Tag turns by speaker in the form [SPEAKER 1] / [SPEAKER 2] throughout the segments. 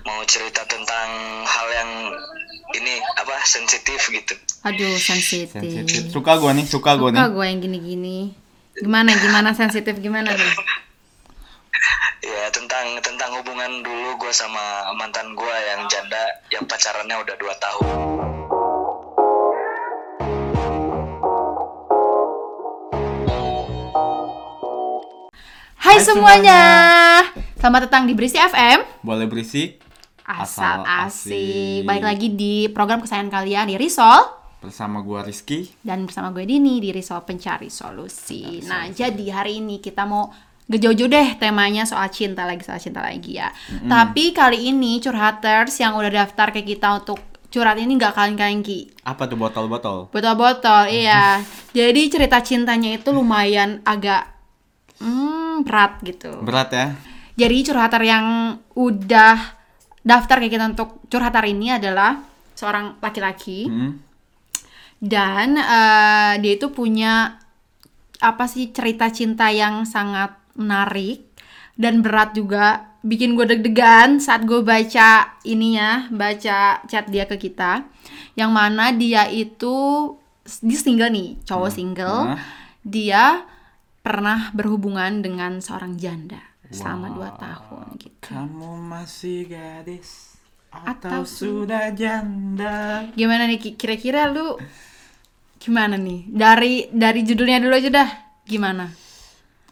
[SPEAKER 1] mau cerita tentang hal yang ini apa sensitif gitu.
[SPEAKER 2] Aduh, sensitif.
[SPEAKER 3] Sensitif. Suka gue nih, suka gue nih.
[SPEAKER 2] Suka gue yang gini-gini. Gimana, gimana sensitif gimana nih?
[SPEAKER 1] Ya tentang tentang hubungan dulu gue sama mantan gue yang janda yang pacarannya udah dua tahun.
[SPEAKER 2] Hai
[SPEAKER 3] Hai
[SPEAKER 2] semuanya. Selamat datang di Berisi FM.
[SPEAKER 3] Boleh berisik
[SPEAKER 2] Asal
[SPEAKER 3] Asal
[SPEAKER 2] asik.
[SPEAKER 3] asik.
[SPEAKER 2] Balik lagi di program kesayangan kalian di Risol
[SPEAKER 3] bersama gue Rizky.
[SPEAKER 2] dan bersama gue Dini di Risol Pencari Solusi. Nah, jadi hari ini kita mau gejauh-jauh deh temanya soal cinta lagi soal cinta lagi ya. Tapi kali ini curhaters yang udah daftar ke kita untuk curhat ini nggak kalian-kalian ki.
[SPEAKER 3] Apa tuh botol-botol?
[SPEAKER 2] Botol-botol, iya. Jadi cerita cintanya itu lumayan agak hmm, berat gitu.
[SPEAKER 3] Berat ya?
[SPEAKER 2] Jadi curhater yang udah daftar kayak kita untuk curhat hari ini adalah seorang laki-laki.
[SPEAKER 3] Hmm.
[SPEAKER 2] dan eh, dia itu punya apa sih cerita cinta yang sangat menarik dan berat juga. Bikin gue deg-degan saat gue baca ininya baca chat dia ke kita. Yang mana dia itu dia single nih cowok single.
[SPEAKER 3] Hah?
[SPEAKER 2] dia pernah berhubungan dengan seorang janda selama dua tahun gitu.
[SPEAKER 3] Kamu masih gadis
[SPEAKER 2] Atau
[SPEAKER 3] atau, sudah janda?
[SPEAKER 2] gimana nih Ki? kira-kira lu gimana nih? Dari dari judulnya dulu aja dah. Gimana?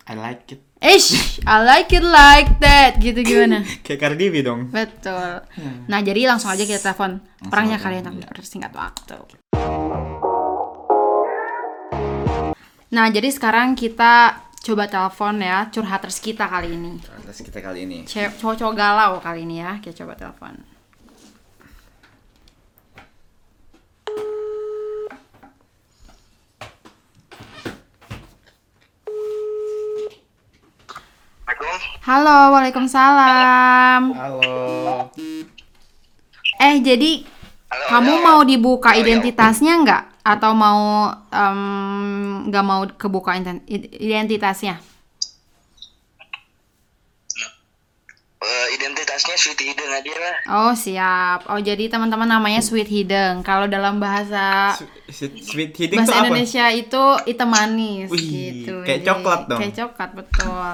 [SPEAKER 3] I like it.
[SPEAKER 2] Ish, I like it like that. Gitu gimana?
[SPEAKER 3] Kayak Cardi B dong.
[SPEAKER 2] betul. Nah jadi langsung aja kita telepon
[SPEAKER 3] telepon,
[SPEAKER 2] kalian
[SPEAKER 3] iya.
[SPEAKER 2] untuk persingkat waktu nah jadi sekarang kita coba telepon ya curhaters kita kali ini
[SPEAKER 3] Atas kita kali ini.
[SPEAKER 2] Cowok-cowok galau kali ini ya kita coba telepon halo waalaikumsalam
[SPEAKER 3] Halo.
[SPEAKER 2] eh jadi
[SPEAKER 1] Halo,
[SPEAKER 2] kamu
[SPEAKER 1] halo.
[SPEAKER 2] mau dibuka
[SPEAKER 1] Halo, halo.
[SPEAKER 2] identitasnya nggak atau mau em, nggak mau kebuka ident- identitasnya
[SPEAKER 1] Eh, identitasnya Sweet Hidden aja lah.
[SPEAKER 2] Oh siap. Oh jadi teman-teman namanya Sweet Hideng. Kalau dalam bahasa
[SPEAKER 3] Sweet, sweet hiding
[SPEAKER 2] bahasa
[SPEAKER 3] apa?
[SPEAKER 2] Indonesia itu hitam manis
[SPEAKER 3] Wih,
[SPEAKER 2] gitu.
[SPEAKER 3] kayak
[SPEAKER 2] Jadi,
[SPEAKER 3] coklat dong.
[SPEAKER 2] Kayak coklat betul.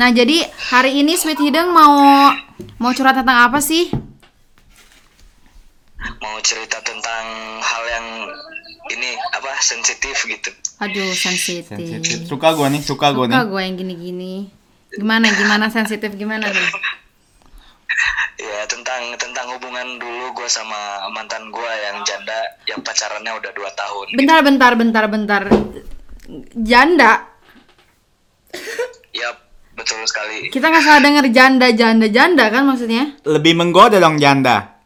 [SPEAKER 2] Nah jadi hari ini Sweet Hideng mau mau curhat tentang apa sih?
[SPEAKER 1] Mau cerita tentang hal yang ini apa sensitif gitu.
[SPEAKER 2] Aduh sensitif.
[SPEAKER 3] Sensitif. Suka gue nih, suka gue nih.
[SPEAKER 2] Suka gue yang gini-gini. Gimana gimana sensitif gimana nih?
[SPEAKER 1] Ya tentang tentang hubungan dulu gue sama mantan gue yang janda yang pacarannya udah dua tahun.
[SPEAKER 2] Bentar bentar bentar bentar. Janda.
[SPEAKER 1] Ya betul sekali.
[SPEAKER 2] Kita nggak salah denger janda janda janda kan maksudnya?
[SPEAKER 3] Lebih menggoda dong janda.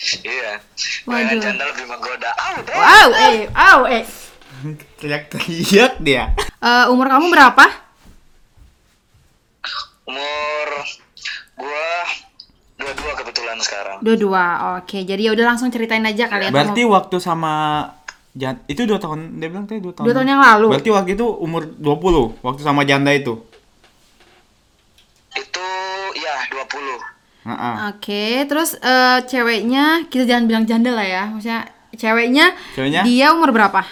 [SPEAKER 1] Iya.
[SPEAKER 2] Waduh.
[SPEAKER 1] Waduh. Janda lebih menggoda. Udah.
[SPEAKER 2] Wow, eh, wow, eh.
[SPEAKER 3] Teriak-teriak dia.
[SPEAKER 2] Eh, umur kamu berapa?
[SPEAKER 1] Umur gua dua-dua kebetulan sekarang.
[SPEAKER 2] Dua-dua. Oke, jadi ya udah langsung ceritain aja kalian.
[SPEAKER 3] Berarti waktu sama jan- itu dua tahun dia bilang tadi dua tahun.
[SPEAKER 2] dua tahun yang lalu.
[SPEAKER 3] Berarti waktu itu umur 20 waktu sama janda itu.
[SPEAKER 1] Itu ya 20.
[SPEAKER 3] Heeh.
[SPEAKER 2] Oke, terus eh, ceweknya kita jangan bilang janda lah ya. Maksudnya ceweknya,
[SPEAKER 3] Ceweknya?
[SPEAKER 2] dia umur berapa?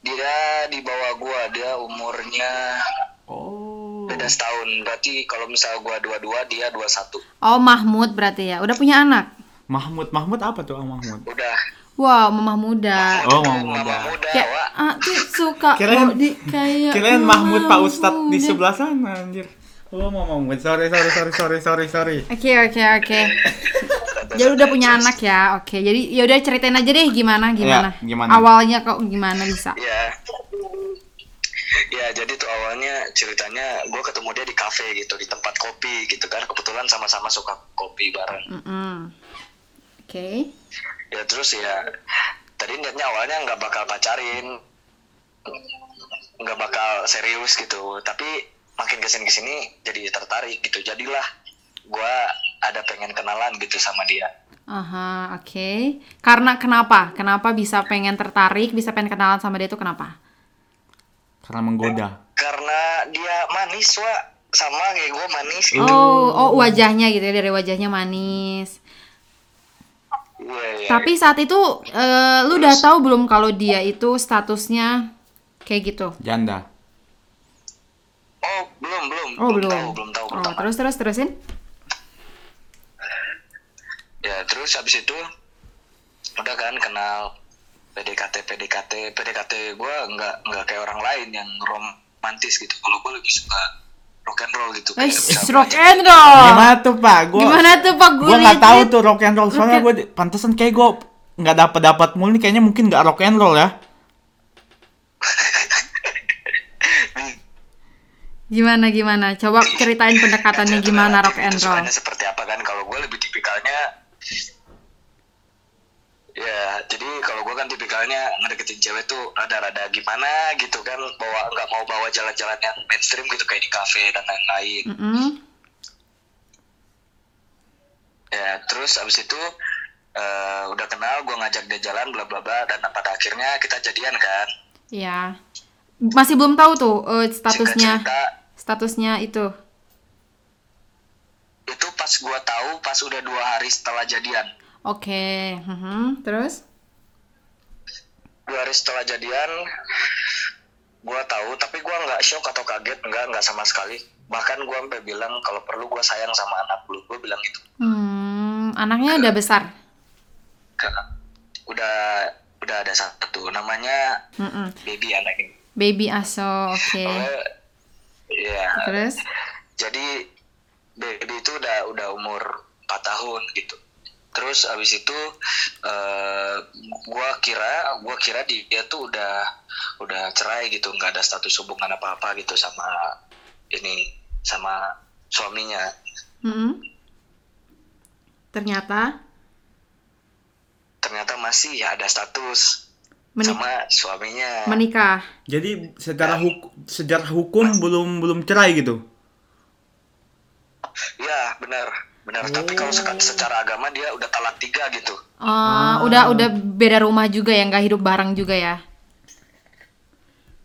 [SPEAKER 1] Dia di bawah gua, dia umurnya
[SPEAKER 3] Oh.
[SPEAKER 1] beda setahun. Berarti kalau misal gua dua-dua, dia 21.
[SPEAKER 2] Oh, Mahmud berarti ya. Udah punya anak.
[SPEAKER 3] Mahmud, Mahmud apa tuh ah, Mahmud?
[SPEAKER 1] Udah.
[SPEAKER 2] Wow, mamah muda.
[SPEAKER 3] Oh,
[SPEAKER 1] Itu
[SPEAKER 3] Mama
[SPEAKER 1] mama
[SPEAKER 3] muda.
[SPEAKER 1] muda,
[SPEAKER 2] Kayak ah, tuh suka
[SPEAKER 3] Kirain-
[SPEAKER 2] di kayak
[SPEAKER 3] Kirain
[SPEAKER 2] mamah
[SPEAKER 3] Mahmud Pak Ustadz di sebelah sana anjir. Oh, mau Mahmud. Sorry, sorry, sorry, sorry, sorry, sorry.
[SPEAKER 2] Oke, oke, oke. Jadi udah punya anak ya. Oke, jadi ya udah ceritain aja deh gimana gimana.
[SPEAKER 3] Ya, gimana?
[SPEAKER 2] Awalnya kok gimana bisa?
[SPEAKER 1] Ya. Ya, jadi tuh awalnya ceritanya gue ketemu dia di kafe gitu, di tempat kopi gitu kan. Kebetulan sama-sama suka kopi bareng.
[SPEAKER 2] Mm-mm. Oke.
[SPEAKER 1] Ya terus ya, tadi niatnya awalnya nggak bakal pacarin, nggak bakal serius gitu. Tapi makin ke sini ke sini jadi tertarik gitu. Jadilah gue ada pengen kenalan gitu sama dia.
[SPEAKER 2] Aha, oke. Karena kenapa? Kenapa bisa pengen tertarik, bisa pengen kenalan sama dia itu kenapa?
[SPEAKER 3] Karena menggoda.
[SPEAKER 1] Karena dia manis, wa sama kayak gue manis
[SPEAKER 2] Oh, oh wajahnya gitu ya dari wajahnya manis.
[SPEAKER 1] Iya, iya.
[SPEAKER 2] Tapi saat itu eh, lu udah tahu belum kalau dia itu statusnya kayak gitu?
[SPEAKER 3] Janda.
[SPEAKER 1] Oh belum belum
[SPEAKER 2] Oh, belum.
[SPEAKER 1] tahu belum tahu belum
[SPEAKER 2] Oh,
[SPEAKER 1] tahu
[SPEAKER 2] terus terus terusin?
[SPEAKER 1] ya terus habis itu udah kan kenal PDKT PDKT PDKT gue nggak nggak kayak orang lain yang romantis gitu kalau gue lebih suka rock and roll gitu
[SPEAKER 2] Eh, rock
[SPEAKER 1] belajar.
[SPEAKER 2] and roll.
[SPEAKER 3] Gimana tuh pak? Gua,
[SPEAKER 2] Gimana tuh Pak? Gue
[SPEAKER 3] Gua nggak tahu tuh rock and roll. Soalnya gue pantesan kayak gue nggak dapat dapat mulu nih. Kayaknya mungkin nggak rock and roll ya.
[SPEAKER 2] Gimana gimana? Coba ceritain pendekatannya
[SPEAKER 1] Ya,
[SPEAKER 2] gimana rock and roll.
[SPEAKER 1] seperti apa kan kalau gue lebih tipikalnya ya jadi kalau gue kan tipikalnya ngedeketin cewek tuh rada-rada gimana gitu kan bawa nggak mau bawa jalan-jalan yang mainstream gitu kayak di kafe dan lain-lain
[SPEAKER 2] Mm-mm.
[SPEAKER 1] ya terus abis itu eh, udah kenal gue ngajak dia jalan bla bla bla dan pada akhirnya kita jadian kan
[SPEAKER 2] Ya. Masih belum tahu tuh eh, statusnya
[SPEAKER 1] Singkat cerita,
[SPEAKER 2] statusnya itu.
[SPEAKER 1] itu pas gue tahu pas udah dua hari setelah jadian
[SPEAKER 2] Oke. mhm. Terus?
[SPEAKER 1] dua hari setelah jadian gue tahu tapi gue nggak shock atau kaget nggak nggak sama sekali bahkan gue sampai bilang kalau perlu gue sayang sama anak lu gue bilang gitu
[SPEAKER 2] Hmm, anaknya udah besar.
[SPEAKER 1] udah udah ada satu namanya
[SPEAKER 2] Mm-mm.
[SPEAKER 1] baby anak ini
[SPEAKER 2] Baby aso, oke.
[SPEAKER 1] Soalnya, ya
[SPEAKER 2] Terus?
[SPEAKER 1] jadi baby itu udah udah umur 4 tahun gitu. Terus abis itu eh gua kira gua kira dia tuh udah udah cerai gitu. Nggak ada status hubungan apa apa gitu sama ini sama suaminya.
[SPEAKER 2] Mm-mm. Ternyata?
[SPEAKER 1] Ternyata masih ya ada status
[SPEAKER 2] menik-
[SPEAKER 1] sama suaminya.
[SPEAKER 2] menikah.
[SPEAKER 3] Jadi secara hukum sejarah hukum belum belum cerai gitu.
[SPEAKER 1] ya benar benar. Tapi kalau seka- secara agama dia udah talak tiga gitu.
[SPEAKER 2] Oh, udah udah beda rumah juga ya, nggak hidup bareng juga ya.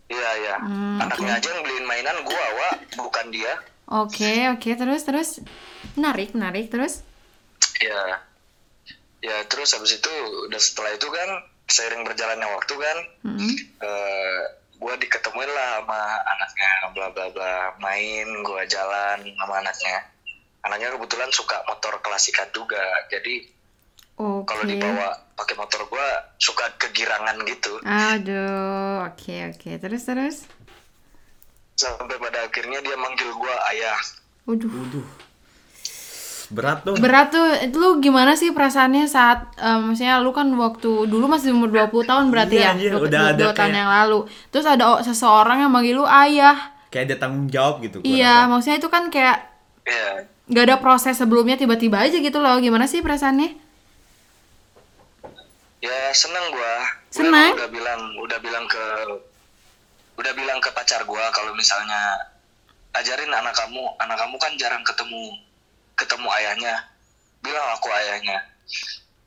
[SPEAKER 1] iya iya.
[SPEAKER 2] Hmm,
[SPEAKER 1] anaknya aja yang beliin mainan gua wa bukan dia.
[SPEAKER 2] Oke, oke, terus terus. Menarik, menarik terus.
[SPEAKER 1] ya ya terus habis itu udah setelah itu kan seiring berjalannya waktu kan
[SPEAKER 2] Mm-mm.
[SPEAKER 1] eh gue diketemuin lah sama anaknya bla bla bla main gue jalan sama anaknya anaknya kebetulan suka motor klasikan juga jadi
[SPEAKER 2] Oke.
[SPEAKER 1] kalau dibawa pakai motor gue suka kegirangan gitu
[SPEAKER 2] Aduh, oke oke. Terus terus.
[SPEAKER 1] sampai pada akhirnya dia manggil gue ayah
[SPEAKER 2] Waduh.
[SPEAKER 3] Waduh. Berat tuh.
[SPEAKER 2] Berat tuh, itu lu gimana sih perasaannya saat, eh, maksudnya lu kan waktu dulu masih umur 20 tahun berarti
[SPEAKER 3] Iya,
[SPEAKER 2] ya?
[SPEAKER 3] anjir,
[SPEAKER 2] 20
[SPEAKER 3] udah ada
[SPEAKER 2] 22 tahun
[SPEAKER 3] kayak-
[SPEAKER 2] yang lalu. Terus ada seseorang yang manggil lu ayah.
[SPEAKER 3] Kayak ada tanggung jawab gitu. gua
[SPEAKER 2] Iya,
[SPEAKER 3] rasa.
[SPEAKER 2] maksudnya itu kan kayak
[SPEAKER 1] ya
[SPEAKER 2] gak ada proses sebelumnya tiba-tiba aja gitu loh. Gimana sih perasaannya?
[SPEAKER 1] ya seneng gue
[SPEAKER 2] Seneng?
[SPEAKER 1] udah bilang udah bilang ke udah bilang ke pacar gue kalau misalnya ajarin anak kamu anak kamu kan jarang ketemu ketemu ayahnya bilang aku ayahnya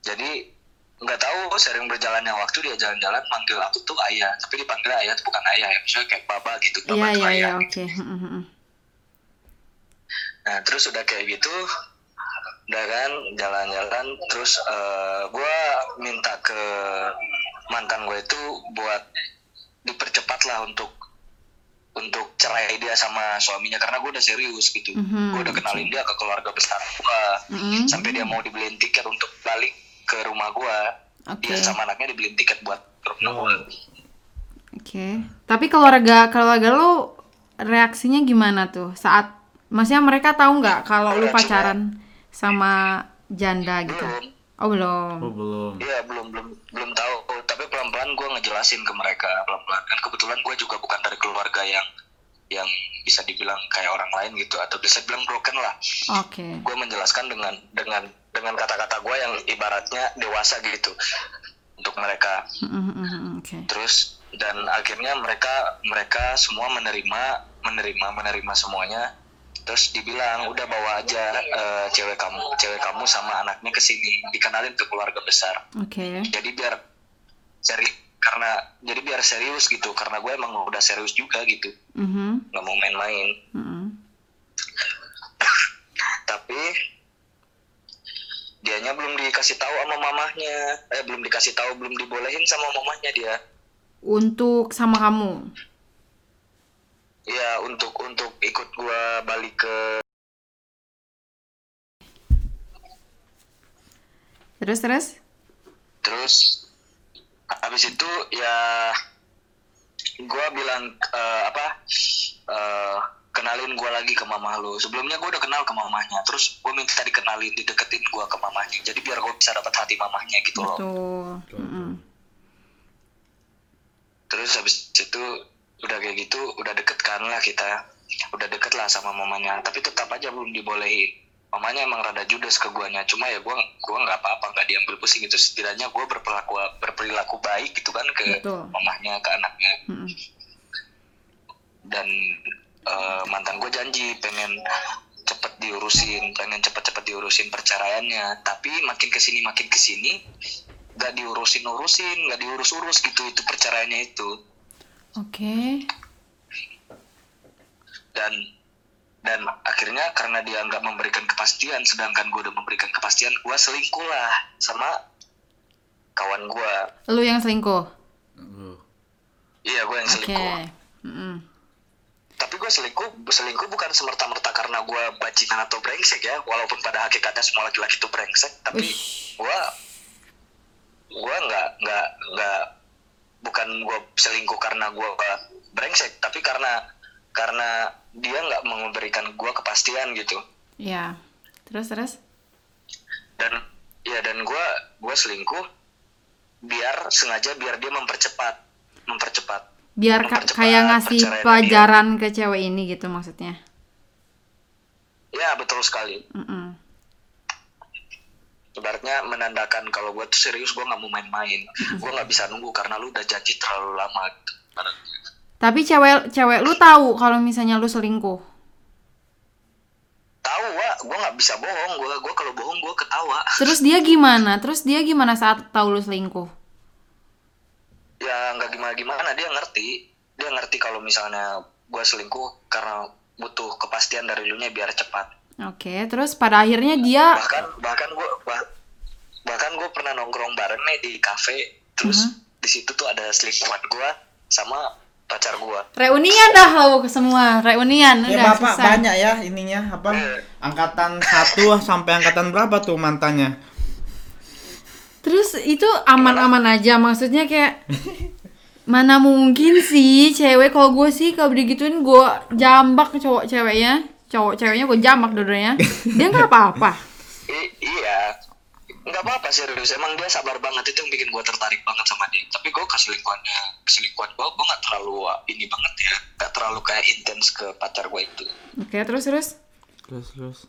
[SPEAKER 1] jadi nggak tahu sering berjalannya waktu dia jalan-jalan manggil aku tuh ayah tapi dipanggil ayah tuh bukan ayah ya misalnya kayak baba gitu baba
[SPEAKER 2] Iya,
[SPEAKER 1] tuh
[SPEAKER 2] iya, iya,
[SPEAKER 1] ayah
[SPEAKER 2] oke. Mm, mm, mm.
[SPEAKER 1] Nah terus udah kayak gitu, udah kan jalan-jalan, terus gue minta ke mantan gue itu buat dipercepat lah untuk untuk cerai dia sama suaminya karena gue udah serius gitu,
[SPEAKER 2] Mhm,
[SPEAKER 1] gue udah kenalin dia ke keluarga besar gue,
[SPEAKER 2] Mm-mm.
[SPEAKER 1] sampai dia mau dibeliin tiket untuk balik ke rumah gue,
[SPEAKER 2] Oke.
[SPEAKER 1] dia sama anaknya dibeliin tiket buat ke rumah gue.
[SPEAKER 2] Oke. Tapi keluarga keluarga lu reaksinya gimana tuh saat maksudnya mereka tahu nggak kalau lu pacaran sama janda gitu?
[SPEAKER 1] Belum.
[SPEAKER 2] Oh belum.
[SPEAKER 3] Oh, belum.
[SPEAKER 1] Iya belum belum belum tahu gue ngejelasin ke mereka pelan pelan kan kebetulan gue juga bukan dari keluarga yang yang bisa dibilang kayak orang lain gitu atau bisa bilang broken lah
[SPEAKER 2] Oke.
[SPEAKER 1] gue menjelaskan dengan dengan dengan kata kata gue yang ibaratnya dewasa gitu untuk mereka
[SPEAKER 2] Mm, mm, mm, mm, Oke.
[SPEAKER 1] terus dan akhirnya mereka mereka semua menerima menerima menerima semuanya terus dibilang udah bawa aja eh, cewek kamu cewek kamu sama anaknya ke sini dikenalin ke keluarga besar
[SPEAKER 2] Oke.
[SPEAKER 1] jadi biar seri karena jadi biar serius gitu karena gue emang udah serius juga gitu
[SPEAKER 2] Mhm,
[SPEAKER 1] nggak mau main-main
[SPEAKER 2] mm, mm.
[SPEAKER 1] tapi dianya belum dikasih tahu sama mamahnya eh belum dikasih tahu belum dibolehin sama mamahnya dia
[SPEAKER 2] Untuk sama kamu.
[SPEAKER 1] ya untuk untuk ikut gua balik ke
[SPEAKER 2] Terus terus?
[SPEAKER 1] terus habis itu ya gua bilang eh, apa eh, kenalin gua lagi ke mamah lu. Sebelumnya gua udah kenal ke mamahnya terus gua minta dikenalin dideketin gua ke mamahnya. Jadi biar gua bisa dapat hati mamahnya gitu loh.
[SPEAKER 2] Betul.
[SPEAKER 1] Terus habis itu udah kayak gitu udah deket kan lah kita. Udah deket lah sama mamanya tapi tetap aja belum dibolehin mamanya emang rada judes ke guanya cuma ya gua gua nggak apa-apa nggak diambil pusing gitu setidaknya gua berperilaku berperilaku baik gitu kan ke
[SPEAKER 2] Betul.
[SPEAKER 1] mamahnya ke anaknya
[SPEAKER 2] Mm-mm.
[SPEAKER 1] dan eh, mantan gue janji pengen cepet diurusin pengen cepet-cepet diurusin perceraiannya tapi makin ke sini makin ke sini gak diurusin urusin gak diurus-urus gitu itu perceraiannya itu
[SPEAKER 2] Oke.
[SPEAKER 1] dan dan akhirnya karena dia nggak memberikan kepastian sedangkan gue udah memberikan kepastian gue selingkuh lah sama kawan gue
[SPEAKER 2] Lu yang selingkuh.
[SPEAKER 3] Lu.
[SPEAKER 1] iya gue yang selingkuh
[SPEAKER 2] Mm-mm.
[SPEAKER 1] tapi gue selingkuh selingkuh bukan semerta-merta karena gue bajingan atau brengsek ya walaupun pada hakikatnya semua laki-laki itu brengsek tapi gue gue nggak nggak nggak bukan gue selingkuh karena gue brengsek tapi karena karena dia nggak memberikan gue kepastian gitu
[SPEAKER 2] Ya. Terus terus?
[SPEAKER 1] dan ya dan gue gue selingkuh biar sengaja biar dia mempercepat mempercepat
[SPEAKER 2] Biar
[SPEAKER 1] Mempercepat
[SPEAKER 2] kayak ngasih pelajaran ke cewek ini gitu maksudnya.
[SPEAKER 1] ya betul sekali
[SPEAKER 2] Mm-mm.
[SPEAKER 1] ibaratnya menandakan kalau gue tuh serius gue nggak mau main-main gue nggak bisa nunggu karena lu udah janji terlalu lama gitu.
[SPEAKER 2] Tapi cewek cewek lu tahu kalau misalnya lu selingkuh.
[SPEAKER 1] tahu wa gue nggak bisa bohong. Gue gue kalau bohong gue ketawa.
[SPEAKER 2] Terus dia gimana? Terus dia gimana saat tahu lu selingkuh?
[SPEAKER 1] ya nggak gimana gimana dia ngerti. Dia ngerti kalau misalnya gue selingkuh karena butuh kepastian dari lu nya biar cepat.
[SPEAKER 2] Oke, terus pada akhirnya dia
[SPEAKER 1] bahkan bahkan gue bahkan gue pernah nongkrong bareng nih di kafe. Terus di situ tuh ada selingkuhan gue sama pacar gue
[SPEAKER 2] reunian dah lo semua, reunian.
[SPEAKER 3] Ya
[SPEAKER 2] udah
[SPEAKER 3] bapak
[SPEAKER 2] selesai.
[SPEAKER 3] banyak ya ininya. Apa? Angkatan satu sampai angkatan berapa tuh mantannya?
[SPEAKER 2] Terus itu aman-aman aja. Maksudnya kayak mana mungkin sih cewek kalau gue sih kalau digituin gue jambak cowok ceweknya. Cowok ceweknya gue jambak dua-duanya. Dia nggak apa-apa.
[SPEAKER 1] I- iya nggak apa-apa serius. Emang dia sabar banget. Itu yang bikin gue tertarik banget sama dia. Tapi gue keselingkuhannya keselingkuhan gue gue nggak terlalu uh, ini banget ya. Nggak terlalu kayak intens ke pacar gue itu.
[SPEAKER 2] Oke terus terus?
[SPEAKER 3] Terus terus.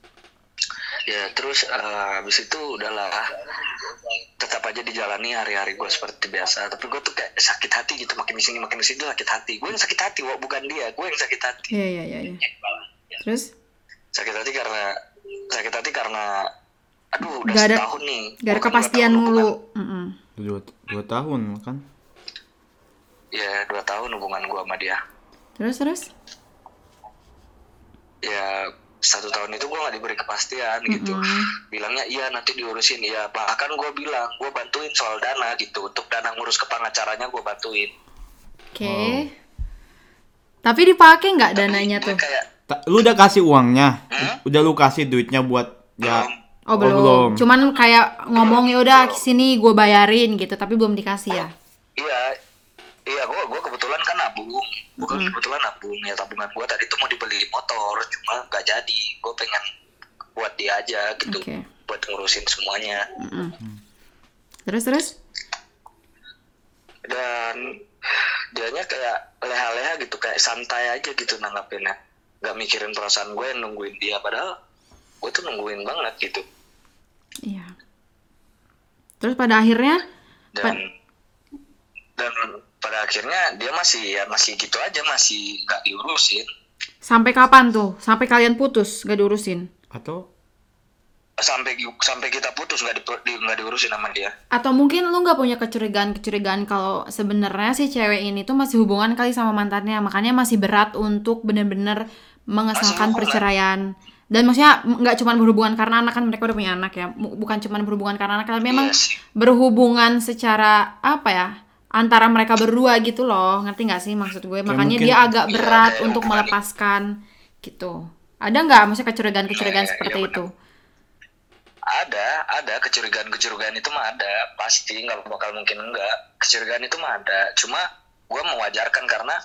[SPEAKER 1] ya terus eh, habis itu udahlah. Tetap aja dijalani hari-hari gue seperti biasa. Tapi gue tuh kayak sakit hati gitu. Makin di sini makin di sini sakit hati. Gue yang sakit hati Wak, bukan dia. Gue yang sakit hati.
[SPEAKER 2] Iya iya iya iya. terus?
[SPEAKER 1] Sakit hati karena sakit hati karena aduh udah
[SPEAKER 2] Gak ada-
[SPEAKER 1] setahun nih.
[SPEAKER 2] gak ada kepastian
[SPEAKER 1] dua tahun
[SPEAKER 2] mulu.
[SPEAKER 3] Dua, dua tahun kan?
[SPEAKER 1] ya dua tahun hubungan gue sama dia.
[SPEAKER 2] Terus terus?
[SPEAKER 1] Ya satu tahun itu gue gak diberi kepastian gitu. Bilangnya iya nanti diurusin. Ya bahkan gue bilang gue bantuin soal dana gitu. Untuk dana ngurus ke pengacaranya gue bantuin.
[SPEAKER 2] Oke. Tapi dipakai nggak dananya tuh?
[SPEAKER 1] kayak
[SPEAKER 3] Ta- Lu udah kasih uangnya?
[SPEAKER 1] Hah?
[SPEAKER 3] Udah lu kasih duitnya buat ya?
[SPEAKER 1] Belum
[SPEAKER 2] oh belum, cuman kayak ngomong ya udah sini gue bayarin gitu tapi belum dikasih ya?
[SPEAKER 1] Iya. Iya gue gue kebetulan kan nabung. Bukan kebetulan nabung ya tabungan gue tadi tuh mau dibeli motor cuma gak jadi. Gue pengen buat dia aja gitu.
[SPEAKER 2] Oke.
[SPEAKER 1] buat ngurusin semuanya.
[SPEAKER 2] Mm-mm. terus terus?
[SPEAKER 1] Dan dianya kayak leha-leha gitu kayak santai aja gitu nanggapinnya. Nggak mikirin perasaan gue yang nungguin dia padahal gue tuh nungguin banget gitu.
[SPEAKER 2] Iya. Terus pada akhirnya?
[SPEAKER 1] Dan dan pada akhirnya dia masih ya masih gitu aja masih nggak diurusin.
[SPEAKER 2] Sampai kapan tuh? Sampai kalian putus gak diurusin?
[SPEAKER 3] Atau?
[SPEAKER 1] Sampai sampai kita putus nggak di, di- nggak diurusin sama dia.
[SPEAKER 2] Atau mungkin lu nggak punya kecurigaan kecurigaan kalau sebenarnya si cewek ini tuh masih hubungan kali sama mantannya makanya masih berat untuk bener-bener mengesahkan perceraian Dan maksudnya nggak cuma berhubungan karena anak kan mereka udah punya anak ya, bukan cuma berhubungan karena anak, tapi memang
[SPEAKER 1] Iya sih.
[SPEAKER 2] berhubungan secara apa ya antara mereka berdua gitu loh, ngerti nggak sih maksud gue? Makanya
[SPEAKER 3] mungkin-
[SPEAKER 2] dia agak
[SPEAKER 1] Iya,
[SPEAKER 2] berat
[SPEAKER 1] kayak
[SPEAKER 2] untuk melepaskan gitu. Ada nggak maksudnya kecurigaan-kecurigaan
[SPEAKER 1] Iya, iya,
[SPEAKER 2] seperti
[SPEAKER 1] iya,
[SPEAKER 2] itu?
[SPEAKER 1] ada ada kecurigaan kecurigaan itu mah ada pasti nggak bakal mungkin enggak kecurigaan itu mah ada cuma gue mewajarkan karena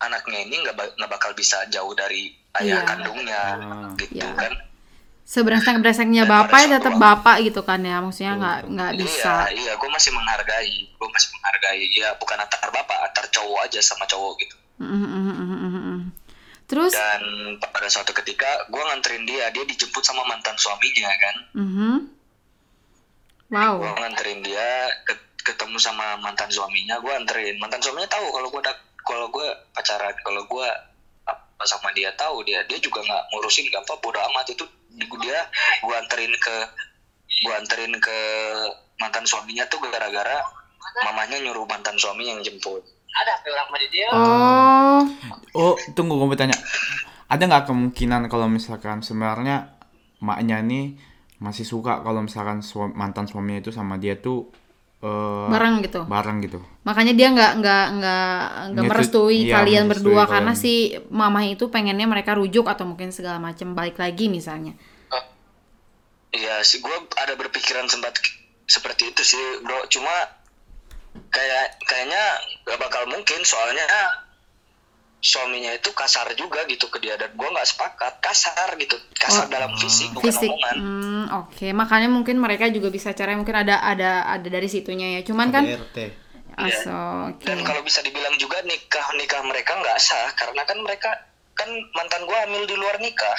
[SPEAKER 1] anaknya ini nggak nggak bakal bisa jauh dari ayah
[SPEAKER 2] Iya.
[SPEAKER 1] kandungnya
[SPEAKER 3] Ah.
[SPEAKER 1] gitu
[SPEAKER 2] Iya.
[SPEAKER 1] kan Dan
[SPEAKER 2] bapak ya tetap bapak gitu kan ya, maksudnya nggak nggak
[SPEAKER 1] iya
[SPEAKER 2] bisa.
[SPEAKER 1] iya gue masih menghargai gue masih menghargai ya bukan antar bapak antar cowok aja sama cowok gitu
[SPEAKER 2] Mm, mm, mm, mm, mm, mm. Terus,
[SPEAKER 1] dan pada suatu ketika gue nganterin dia dia dijemput sama mantan suaminya kan
[SPEAKER 2] mhm. wow,
[SPEAKER 1] gue nganterin dia ke- ketemu sama mantan suaminya gue anterin mantan suaminya tahu kalau gue kalau gue pacaran kalau gue apa sama dia tahu dia dia juga nggak ngurusin gak apa bodo amat. Itu dia gue anterin ke gue anterin ke mantan suaminya tuh gara-gara mamanya nyuruh mantan suami yang jemput.
[SPEAKER 2] Oh,
[SPEAKER 3] Oh, tunggu gue mau tanya. Ada nggak kemungkinan kalau misalkan sebenarnya maknya nih masih suka kalau misalkan sua- mantan suaminya itu sama dia tuh eh,
[SPEAKER 2] bareng gitu.
[SPEAKER 3] bareng gitu.
[SPEAKER 2] Makanya dia nggak nggak nggak nggak
[SPEAKER 3] Nggak
[SPEAKER 2] merestui
[SPEAKER 3] iya,
[SPEAKER 2] kalian
[SPEAKER 3] merestui
[SPEAKER 2] berdua
[SPEAKER 3] kalian.
[SPEAKER 2] karena si mama itu pengennya mereka rujuk atau mungkin segala macam balik lagi misalnya.
[SPEAKER 1] Iya sih gue ada berpikiran sempat seperti itu sih bro cuma kayak kayaknya gak bakal mungkin soalnya suaminya itu kasar juga gitu ke dia dan gue nggak sepakat kasar gitu kasar
[SPEAKER 2] Oh.
[SPEAKER 1] dalam fisik bukan
[SPEAKER 2] Fisik.
[SPEAKER 1] omongan
[SPEAKER 2] Hmm, oke. Makanya mungkin mereka juga bisa cara mungkin ada ada ada dari situnya ya. Cuman kan
[SPEAKER 3] KDRT.
[SPEAKER 2] aso oke.
[SPEAKER 1] dan kalau bisa dibilang juga nikah nikah mereka nggak sah karena kan mereka kan mantan gue hamil di luar nikah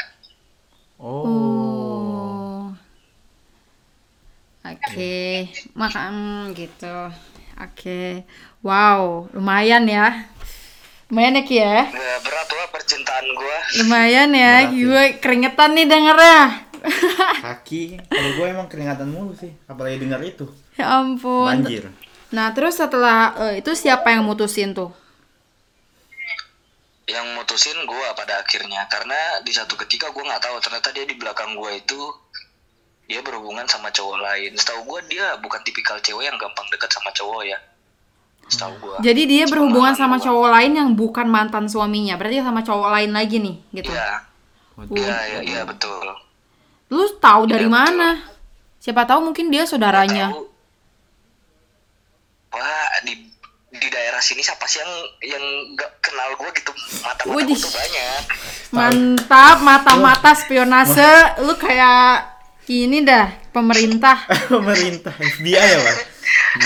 [SPEAKER 3] Oh.
[SPEAKER 2] Oh. Oke, makan gitu. Oke. Wow, lumayan ya. Lumayan ya Ki ya.
[SPEAKER 1] ya, berat lah percintaan gue
[SPEAKER 2] Lumayan ya,
[SPEAKER 3] ya.
[SPEAKER 2] gue keringetan nih dengernya.
[SPEAKER 3] Kaki. Kalau gue emang keringatan mulu sih. Apalagi dengar itu.
[SPEAKER 2] ya ampun.
[SPEAKER 3] Banjir.
[SPEAKER 2] Nah, terus setelah eh, itu siapa yang mutusin tuh?
[SPEAKER 1] yang mutusin gue pada akhirnya karena di satu ketika gue nggak tahu ternyata dia di belakang gue itu dia berhubungan sama cowok lain setahu gue dia bukan tipikal cewek yang gampang dekat sama cowok ya setahu gue
[SPEAKER 2] Jadi dia berhubungan sama cowok lain yang bukan mantan suaminya. Berarti sama cowok lain lagi nih, gitu.
[SPEAKER 1] iya iya iya iya betul
[SPEAKER 2] Lu tahu dari
[SPEAKER 1] Iya, betul.
[SPEAKER 2] mana? Siapa tahu mungkin dia saudaranya.
[SPEAKER 1] Tahu, wah di di daerah sini siapa sih yang yang gak kenal gue gitu mata mata tuh banyak
[SPEAKER 2] Mantap, mata-mata spionase. Lu kayak ini dah, pemerintah.
[SPEAKER 3] Pemerintah FBI ya, Pak.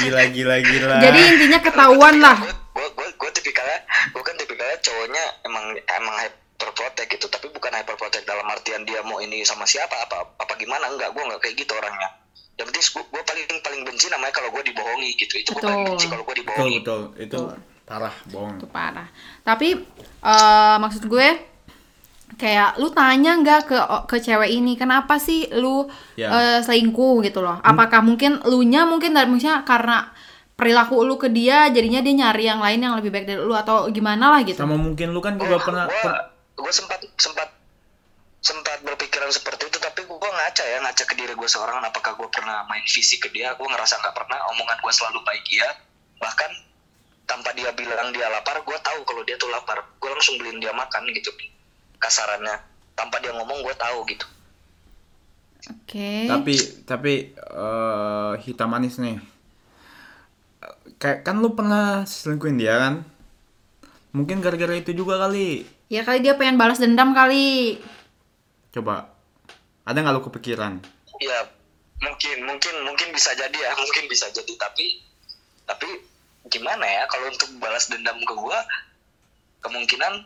[SPEAKER 3] Gila gila gila.
[SPEAKER 2] Jadi intinya ketahuan lah.
[SPEAKER 1] gue gue gue tipikalnya gue kan tipikalnya cowoknya emang emang hyperprotect gitu tapi bukan hyperprotect dalam artian dia mau ini sama siapa apa apa gimana enggak gue enggak kayak gitu orangnya yang penting gue, gue paling paling benci namanya kalau gue dibohongi gitu itu gue paling
[SPEAKER 2] Betul.
[SPEAKER 1] benci kalau gue
[SPEAKER 3] betul
[SPEAKER 1] dibohongi
[SPEAKER 3] betul. Itu parah bohong.
[SPEAKER 2] Itu parah. Tapi eh, maksud gue kayak lu tanya nggak ke ke cewek ini kenapa sih lu
[SPEAKER 3] Ya.
[SPEAKER 2] eh, selingkuh gitu loh? Apakah mungkin lu nya mungkin dari maksudnya karena perilaku lu ke dia jadinya dia nyari yang lain yang lebih baik dari lu atau gimana lah gitu?
[SPEAKER 3] Sama mungkin lu kan
[SPEAKER 1] gue
[SPEAKER 3] juga pernah
[SPEAKER 1] gue
[SPEAKER 3] per-
[SPEAKER 1] gue sempat sempat sempat berpikiran seperti itu tapi gue ngaca ya ngaca ke diri gue seorang apakah gue pernah main fisik ke dia gue ngerasa nggak pernah omongan gue selalu baik iya bahkan tanpa dia bilang dia lapar gue tahu kalau dia tuh lapar gue langsung beliin dia makan gitu kasarannya. Tanpa dia ngomong gue tahu gitu.
[SPEAKER 2] Oke.
[SPEAKER 3] tapi tapi eh, hitam manis nih. Kayak kan lu pernah selingkuhin dia kan? Mungkin gara-gara itu juga kali.
[SPEAKER 2] Ya kali dia pengen balas dendam kali.
[SPEAKER 3] coba. Ada nggak lu kepikiran?
[SPEAKER 1] Ya mungkin mungkin mungkin bisa jadi ya mungkin bisa jadi. Tapi tapi gimana ya kalau untuk balas dendam ke gua kemungkinan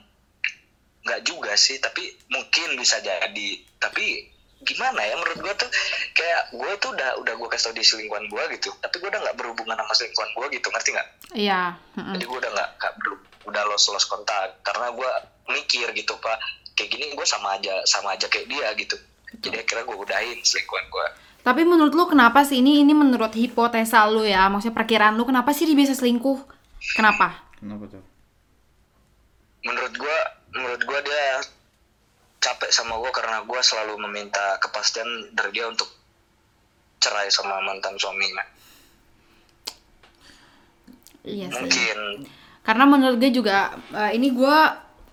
[SPEAKER 1] nggak juga sih tapi mungkin bisa jadi tapi gimana ya menurut gua tuh kayak gua tuh udah udah gua kasih tau di selingkuhan gua gitu tapi gua udah nggak berhubungan sama selingkuhan gua gitu ngerti nggak
[SPEAKER 2] Iya. mm-mm.
[SPEAKER 1] jadi gua udah nggak udah los los kontak karena gua mikir gitu pak kayak gini gua sama aja sama aja kayak dia gitu jadi akhirnya gua udahin selingkuhan gua
[SPEAKER 2] Tapi menurut lu kenapa sih ini ini menurut hipotesa lu ya, maksudnya perkiraan lu kenapa sih dia bisa selingkuh? Kenapa?
[SPEAKER 3] kenapa tuh
[SPEAKER 1] menurut gua menurut gua dia capek sama gue karena gue selalu meminta kepastian dari dia untuk cerai sama mantan suaminya
[SPEAKER 2] Iya sih.
[SPEAKER 1] mungkin
[SPEAKER 2] Karena menurut gue juga eh, ini gue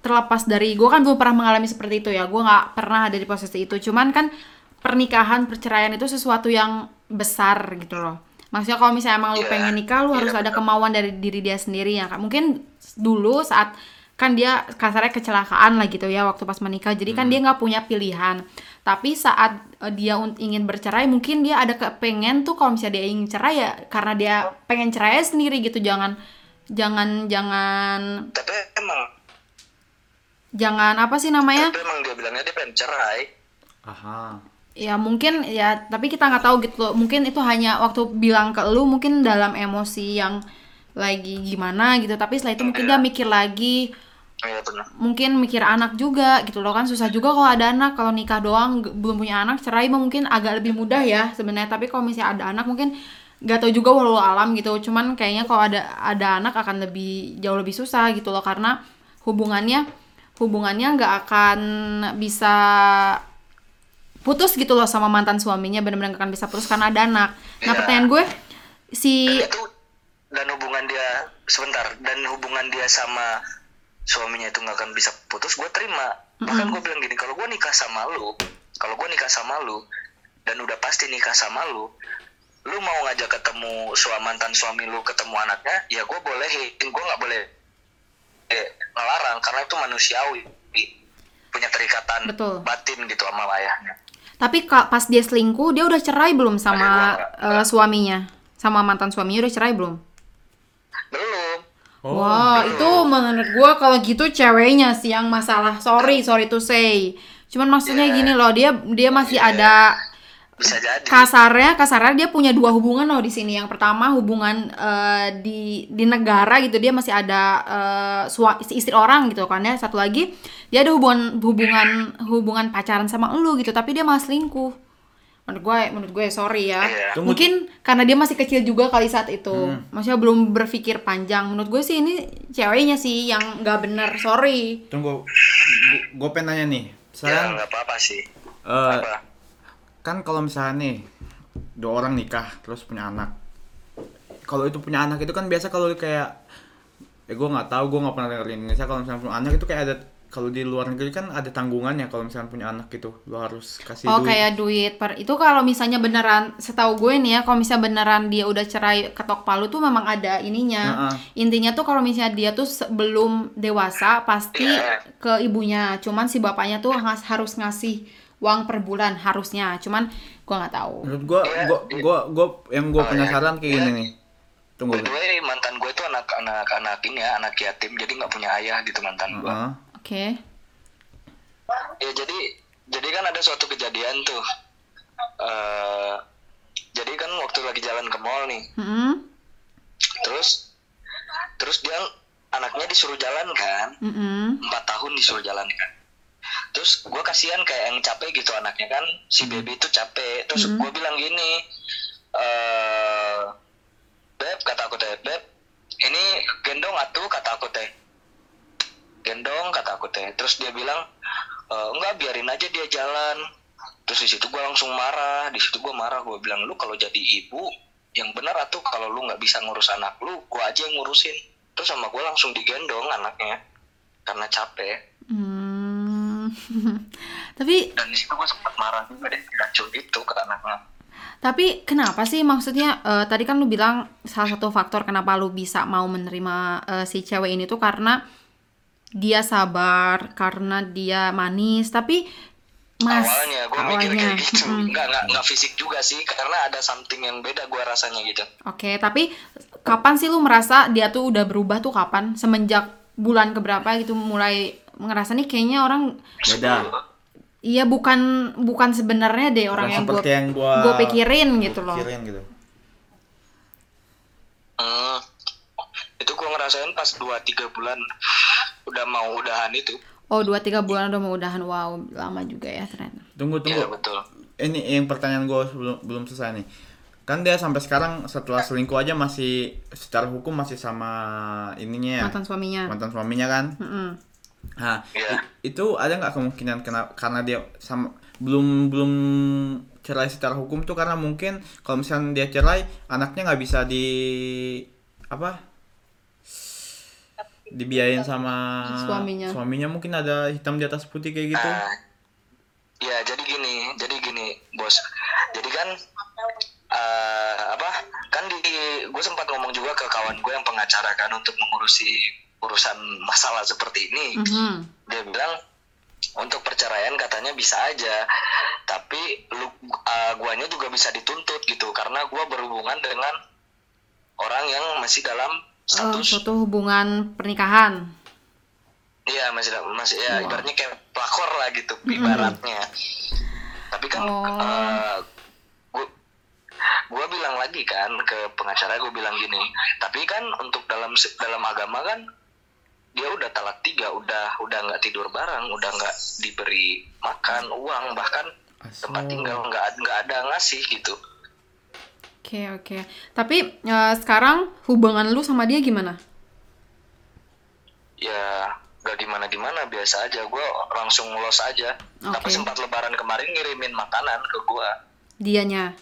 [SPEAKER 2] terlepas dari gue kan belum pernah mengalami seperti itu ya. Gue nggak pernah ada di posisi itu. Cuman kan pernikahan perceraian itu sesuatu yang besar gitu loh. Maksudnya kalau misalnya emang lu
[SPEAKER 1] Iya.
[SPEAKER 2] pengen nikah, lu
[SPEAKER 1] Iya,
[SPEAKER 2] harus ada
[SPEAKER 1] betul.
[SPEAKER 2] kemauan dari diri dia sendiri ya. Mungkin dulu saat kan dia kasarnya kecelakaan lah gitu ya waktu pas menikah. Jadi kan dia nggak punya pilihan. Tapi saat eh, dia ingin bercerai, mungkin dia ada kepengen tuh kalau misalnya dia ingin cerai ya karena dia pengen cerai sendiri gitu. Jangan jangan jangan
[SPEAKER 1] tapi emang
[SPEAKER 2] jangan apa sih namanya
[SPEAKER 1] tapi emang dia bilangnya dia pengen cerai
[SPEAKER 3] Aha.
[SPEAKER 2] ya mungkin ya tapi kita nggak tahu gitu loh. mungkin itu hanya waktu bilang ke lu mungkin dalam emosi yang lagi gimana gitu tapi setelah itu mungkin dia mikir lagi
[SPEAKER 1] iya benar.
[SPEAKER 2] Mungkin mikir anak juga gitu loh kan susah juga kalau ada anak. Kalau nikah doang belum punya anak cerai mungkin agak lebih mudah ya sebenarnya. Tapi kalau misalnya ada anak mungkin nggak tahu juga walau alam gitu. Cuman kayaknya kalau ada ada anak akan lebih jauh lebih susah gitu loh. Karena hubungannya hubungannya nggak akan bisa putus gitu loh sama mantan suaminya. Benar-benar nggak akan bisa putus karena ada anak. Nah
[SPEAKER 1] Iya.
[SPEAKER 2] pertanyaan gue si
[SPEAKER 1] dan itu dan hubungan dia sebentar. Dan hubungan dia sama suaminya itu nggak akan bisa putus gue terima bahkan gue bilang gini kalau gue nikah sama lu kalau gue nikah sama lu dan udah pasti nikah sama lu lu mau ngajak ketemu suami mantan suami lu ketemu anaknya ya gue bolehin gue nggak boleh eh, ngelarang karena itu manusiawi punya terikatan
[SPEAKER 2] Betul.
[SPEAKER 1] batin gitu sama ayahnya
[SPEAKER 2] Tapi pas dia selingkuh, dia udah cerai belum sama
[SPEAKER 1] Aduh,
[SPEAKER 2] eh, suaminya? Sama mantan suaminya udah cerai belum?
[SPEAKER 1] belum
[SPEAKER 3] Oh,
[SPEAKER 2] Wah, itu menurut gua kalau gitu ceweknya sih yang masalah. Sorry, sorry to say. Cuman maksudnya
[SPEAKER 1] Iya.
[SPEAKER 2] gini loh, dia dia masih ada
[SPEAKER 1] bisa jadi
[SPEAKER 2] kasarnya, kasarnya dia punya dua hubungan loh di sini. Yang pertama hubungan eh, di di negara gitu, dia masih ada sua- istri orang gitu kan ya. Satu lagi dia ada hubungan hubungan hubungan pacaran sama elu gitu, tapi dia malah selingkuh. Menurut gue, menurut gue sorry ya.
[SPEAKER 3] Tunggu.
[SPEAKER 2] Mungkin karena dia masih kecil juga kali saat itu. Maksudnya belum berpikir panjang. Menurut gue sih ini ceweknya sih yang nggak bener, sorry.
[SPEAKER 3] Tunggu, gue pengen nanya nih.
[SPEAKER 1] ya
[SPEAKER 3] Sekarang
[SPEAKER 1] nggak apa-apa sih
[SPEAKER 3] eh,
[SPEAKER 1] apa
[SPEAKER 3] kan kalau misalnya nih dua orang nikah terus punya anak, kalau itu punya anak itu kan biasa kalau kayak, eh gue nggak tahu gue nggak pernah dengar di Indonesia kalau misalnya punya anak itu kayak ada kalau di luar negeri kan ada tanggungannya kalau misalnya punya anak gitu lo harus kasih
[SPEAKER 2] Oh
[SPEAKER 3] duit.
[SPEAKER 2] kayak duit per itu kalau misalnya beneran setahu gue nih ya kalau misalnya beneran dia udah cerai ketok palu tuh memang ada ininya
[SPEAKER 3] Heeh.
[SPEAKER 2] intinya tuh kalau misalnya dia tuh sebelum dewasa pasti
[SPEAKER 1] Iya.
[SPEAKER 2] ke ibunya cuman si bapaknya tuh ngas- harus ngasih uang per bulan harusnya cuman gue nggak tahu
[SPEAKER 3] Menurut gue,
[SPEAKER 1] Iya,
[SPEAKER 3] gue,
[SPEAKER 1] iya.
[SPEAKER 3] gue, gue yang gue
[SPEAKER 1] Oh,
[SPEAKER 3] penasaran kayak
[SPEAKER 1] iya.
[SPEAKER 3] gini nih. Tunggu.
[SPEAKER 1] By the way, mantan gue itu anak-anak anak ini ya, anak yatim, jadi nggak punya ayah gitu mantan gue.
[SPEAKER 2] Oke
[SPEAKER 1] Ya jadi, jadi kan ada suatu kejadian tuh. eh jadi kan waktu lagi jalan ke mall nih,
[SPEAKER 2] Mm-mm.
[SPEAKER 1] terus, terus dia anaknya disuruh jalan kan,
[SPEAKER 2] Mm-mm.
[SPEAKER 1] empat tahun disuruh jalan kan. Terus gue kasihan kayak yang capek gitu anaknya kan, si baby itu capek. Terus
[SPEAKER 2] Mhm.
[SPEAKER 1] gue bilang gini, eh beb kata aku teh, beb ini gendong atuh kata aku teh, gendong kata aku teh. Terus dia bilang, "E, enggak biarin aja dia jalan. Terus di situ gue langsung marah, di situ gue marah, gue bilang lu kalau jadi ibu yang benar atuh kalau lu nggak bisa ngurus anak lu, gue aja yang ngurusin. Terus sama gue langsung digendong anaknya karena capek.
[SPEAKER 2] Hmm. tapi
[SPEAKER 1] dan di situ gue sempat marah juga deh racun itu ke anaknya
[SPEAKER 2] Tapi kenapa sih maksudnya eh, tadi kan lu bilang salah satu faktor kenapa lu bisa mau menerima eh, si cewek ini tuh karena dia sabar, karena dia manis, tapi Mas
[SPEAKER 1] awalnya gue mikir kayak gitu
[SPEAKER 2] mm-mm.
[SPEAKER 1] nggak nggak nggak fisik juga sih karena ada something yang beda gue rasanya gitu
[SPEAKER 2] Oke, tapi kapan sih lu merasa dia tuh udah berubah tuh kapan? Semenjak bulan keberapa gitu mulai ngerasa nih kayaknya orang
[SPEAKER 3] Beda.
[SPEAKER 2] iya bukan bukan sebenarnya deh orang
[SPEAKER 3] Bukan
[SPEAKER 2] yang gue
[SPEAKER 3] seperti yang gua
[SPEAKER 2] gue pikirin gitu loh.
[SPEAKER 3] pikirin gitu.
[SPEAKER 1] Hmm, itu gue ngerasain pas 2-3 bulan udah mau udahan itu
[SPEAKER 2] Oh, dua tiga bulan udah mau udahan. Wow, lama juga ya ternyata.
[SPEAKER 3] Tunggu
[SPEAKER 1] iya
[SPEAKER 3] tunggu.
[SPEAKER 1] betul
[SPEAKER 3] Ini yang pertanyaan gue belum belum selesai nih. Kan dia sampai sekarang setelah selingkuh aja masih secara hukum masih sama ininya ya.
[SPEAKER 2] Mantan suaminya.
[SPEAKER 3] Mantan suaminya kan.
[SPEAKER 2] Mm-mm.
[SPEAKER 3] Nah,
[SPEAKER 1] Iya.
[SPEAKER 3] i- itu ada nggak kemungkinan kena, karena dia sama belum belum cerai secara hukum tuh karena mungkin kalau misalnya dia cerai anaknya nggak bisa di apa dibiayain sama
[SPEAKER 2] Suaminya.
[SPEAKER 3] suaminya mungkin ada hitam di atas putih kayak gitu
[SPEAKER 1] Nah, ya jadi gini, jadi gini, bos. Jadi kan eh, apa? Kan di gue sempat ngomong juga ke kawan gue yang pengacara kan untuk mengurusi urusan masalah seperti ini.
[SPEAKER 2] Mhm.
[SPEAKER 1] Dia bilang untuk perceraian katanya bisa aja, tapi lu eh, guanya juga bisa dituntut gitu karena gua berhubungan dengan orang yang masih dalam
[SPEAKER 2] Eh,
[SPEAKER 1] status
[SPEAKER 2] suatu hubungan pernikahan.
[SPEAKER 1] Iya masih masih ya
[SPEAKER 2] Wah.
[SPEAKER 1] ibaratnya kayak pelakor lah gitu ibaratnya. Tapi kan
[SPEAKER 2] Oh.
[SPEAKER 1] eh, gua gua bilang lagi kan ke pengacara gue bilang gini. Tapi kan untuk dalam dalam agama kan dia udah talak tiga, udah udah nggak tidur bareng, udah nggak diberi makan uang bahkan tempat
[SPEAKER 3] Asal.
[SPEAKER 1] tinggal nggak nggak ada ngasih gitu.
[SPEAKER 2] Oke, oke. Tapi eh, sekarang hubungan lu sama dia gimana?
[SPEAKER 1] Ya gak gimana gimana biasa aja gue langsung los aja. Tapi
[SPEAKER 2] Oke.
[SPEAKER 1] sempat lebaran kemarin ngirimin makanan ke gua.
[SPEAKER 2] Dianya.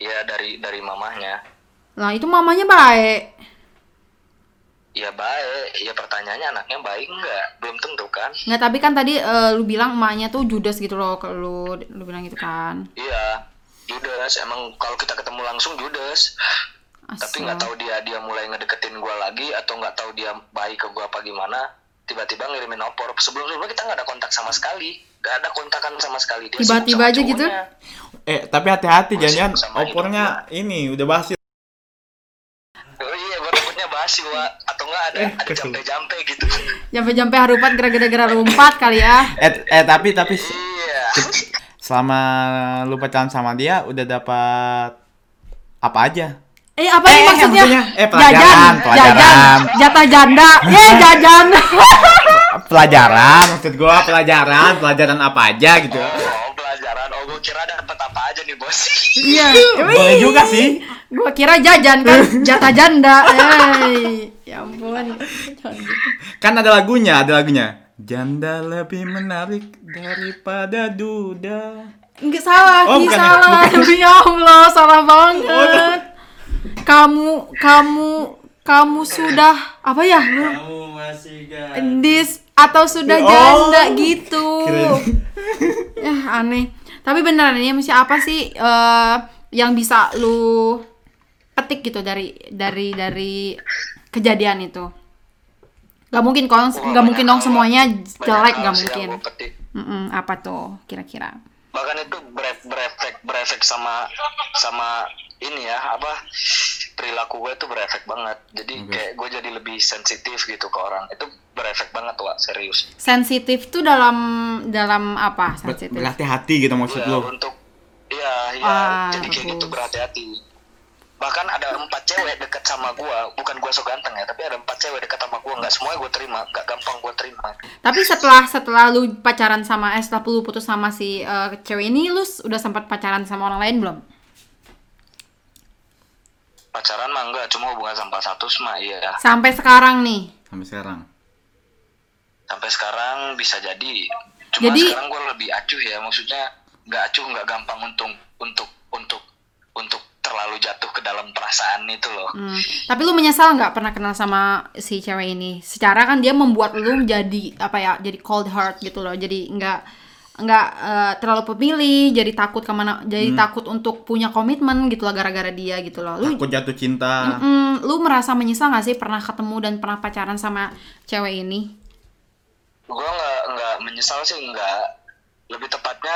[SPEAKER 1] Ya dari dari mamahnya.
[SPEAKER 2] Nah, itu mamanya baik.
[SPEAKER 1] Ya baik, ya pertanyaannya anaknya baik nggak? Belum tentu kan?
[SPEAKER 2] Nggak, tapi kan tadi eh, lu bilang emaknya tuh judes gitu loh ke lu. Lu bilang gitu kan.
[SPEAKER 1] Iya, Judas. Emang kalau kita ketemu langsung Judas. Tapi nggak tahu dia dia mulai ngedeketin gua lagi atau nggak tahu dia baik ke gua apa gimana. Tiba-tiba ngirimin opor. Sebelum sebelumnya kita nggak ada kontak sama sekali. Nggak ada kontakan sama sekali. Dia
[SPEAKER 2] Tiba-tiba aja gitu?
[SPEAKER 3] eh tapi hati-hati jangan opornya ini udah basi
[SPEAKER 1] Oh iya, gua takutnya basi, Wak. Atau nggak ada
[SPEAKER 3] Eh,
[SPEAKER 1] ada
[SPEAKER 3] kesel.
[SPEAKER 1] jampe-jampe gitu.
[SPEAKER 2] Jampe-jampe harupat gara-gara lompat kali ya.
[SPEAKER 3] eh, eh tapi tapi
[SPEAKER 1] iya.
[SPEAKER 3] Selama lu pacaran sama dia udah dapat apa aja
[SPEAKER 2] Eh apa
[SPEAKER 3] Eh,
[SPEAKER 2] nih maksudnya?
[SPEAKER 3] maksudnya, eh, pelajaran,
[SPEAKER 2] jajan,
[SPEAKER 3] pelajaran.
[SPEAKER 2] jajan, jatah janda, eh jajan.
[SPEAKER 3] pelajaran maksud gua pelajaran pelajaran apa aja gitu
[SPEAKER 1] Oh, pelajaran. Oh, gua kira dapat apa aja nih, Bos.
[SPEAKER 2] Iya,
[SPEAKER 3] boleh juga sih
[SPEAKER 2] Gua kira jajan kan, jatah janda. Eh, ya ampun.
[SPEAKER 3] Kan ada lagunya ada lagunya janda lebih menarik daripada duda
[SPEAKER 2] Enggak salah,
[SPEAKER 3] Oh, bukan ya?
[SPEAKER 2] salah. Demi Allah, salah banget. Kamu, kamu, kamu sudah apa ya? Lu
[SPEAKER 3] kamu masih
[SPEAKER 2] dis atau sudah
[SPEAKER 3] Oh.
[SPEAKER 2] janda gitu.
[SPEAKER 3] Keren.
[SPEAKER 2] ya aneh. Tapi beneran ini mesti apa sih eh, yang bisa lu petik gitu dari dari dari kejadian itu? Gak mungkin
[SPEAKER 1] Wah,
[SPEAKER 2] gak mungkin dong semuanya jelek, gak mungkin.
[SPEAKER 1] petik.
[SPEAKER 2] Mm-mm, apa tuh kira-kira?
[SPEAKER 1] bahkan itu ber- berefek berefek sama sama ini ya apa perilaku gue tuh berefek banget jadi
[SPEAKER 3] Oke.
[SPEAKER 1] kayak gue jadi lebih sensitif gitu ke orang itu berefek banget wah serius
[SPEAKER 2] Sensitif tuh dalam dalam apa sensitif?
[SPEAKER 3] berhati-hati gitu maksud
[SPEAKER 1] ya,
[SPEAKER 3] lu
[SPEAKER 1] untuk iya iya
[SPEAKER 2] Ah,
[SPEAKER 1] jadi kayak gitu berhati-hati bahkan ada empat cewek deket sama gue bukan gue so ganteng ya tapi ada empat cewek deket sama gue nggak semuanya gue terima nggak gampang gue terima.
[SPEAKER 2] Tapi setelah setelah lu pacaran sama eh setelah lu putus sama si eh, cewek ini, lu udah sempat pacaran sama orang lain belum?
[SPEAKER 1] pacaran mah enggak cuma hubungan sampai status mah iya.
[SPEAKER 2] Sampai sekarang nih.
[SPEAKER 3] sampai sekarang.
[SPEAKER 1] Sampai sekarang bisa jadi. Cuma
[SPEAKER 2] Jadi-
[SPEAKER 1] sekarang gue lebih acuh ya maksudnya nggak acuh nggak gampang untuk untuk untuk untuk terlalu jatuh ke dalam perasaan itu loh
[SPEAKER 2] Hmm. Tapi lu menyesal nggak pernah kenal sama si cewek ini? Secara kan dia membuat lu jadi apa ya? Jadi cold heart gitu loh. Jadi nggak nggak eh, terlalu pemilih. Jadi takut ke mana? Jadi takut untuk punya komitmen gitu loh gara-gara dia gitu loh. Lu
[SPEAKER 3] takut jatuh cinta
[SPEAKER 2] Mm, lu merasa menyesal nggak sih pernah ketemu dan pernah pacaran sama cewek ini?
[SPEAKER 1] gue nggak nggak menyesal sih nggak lebih tepatnya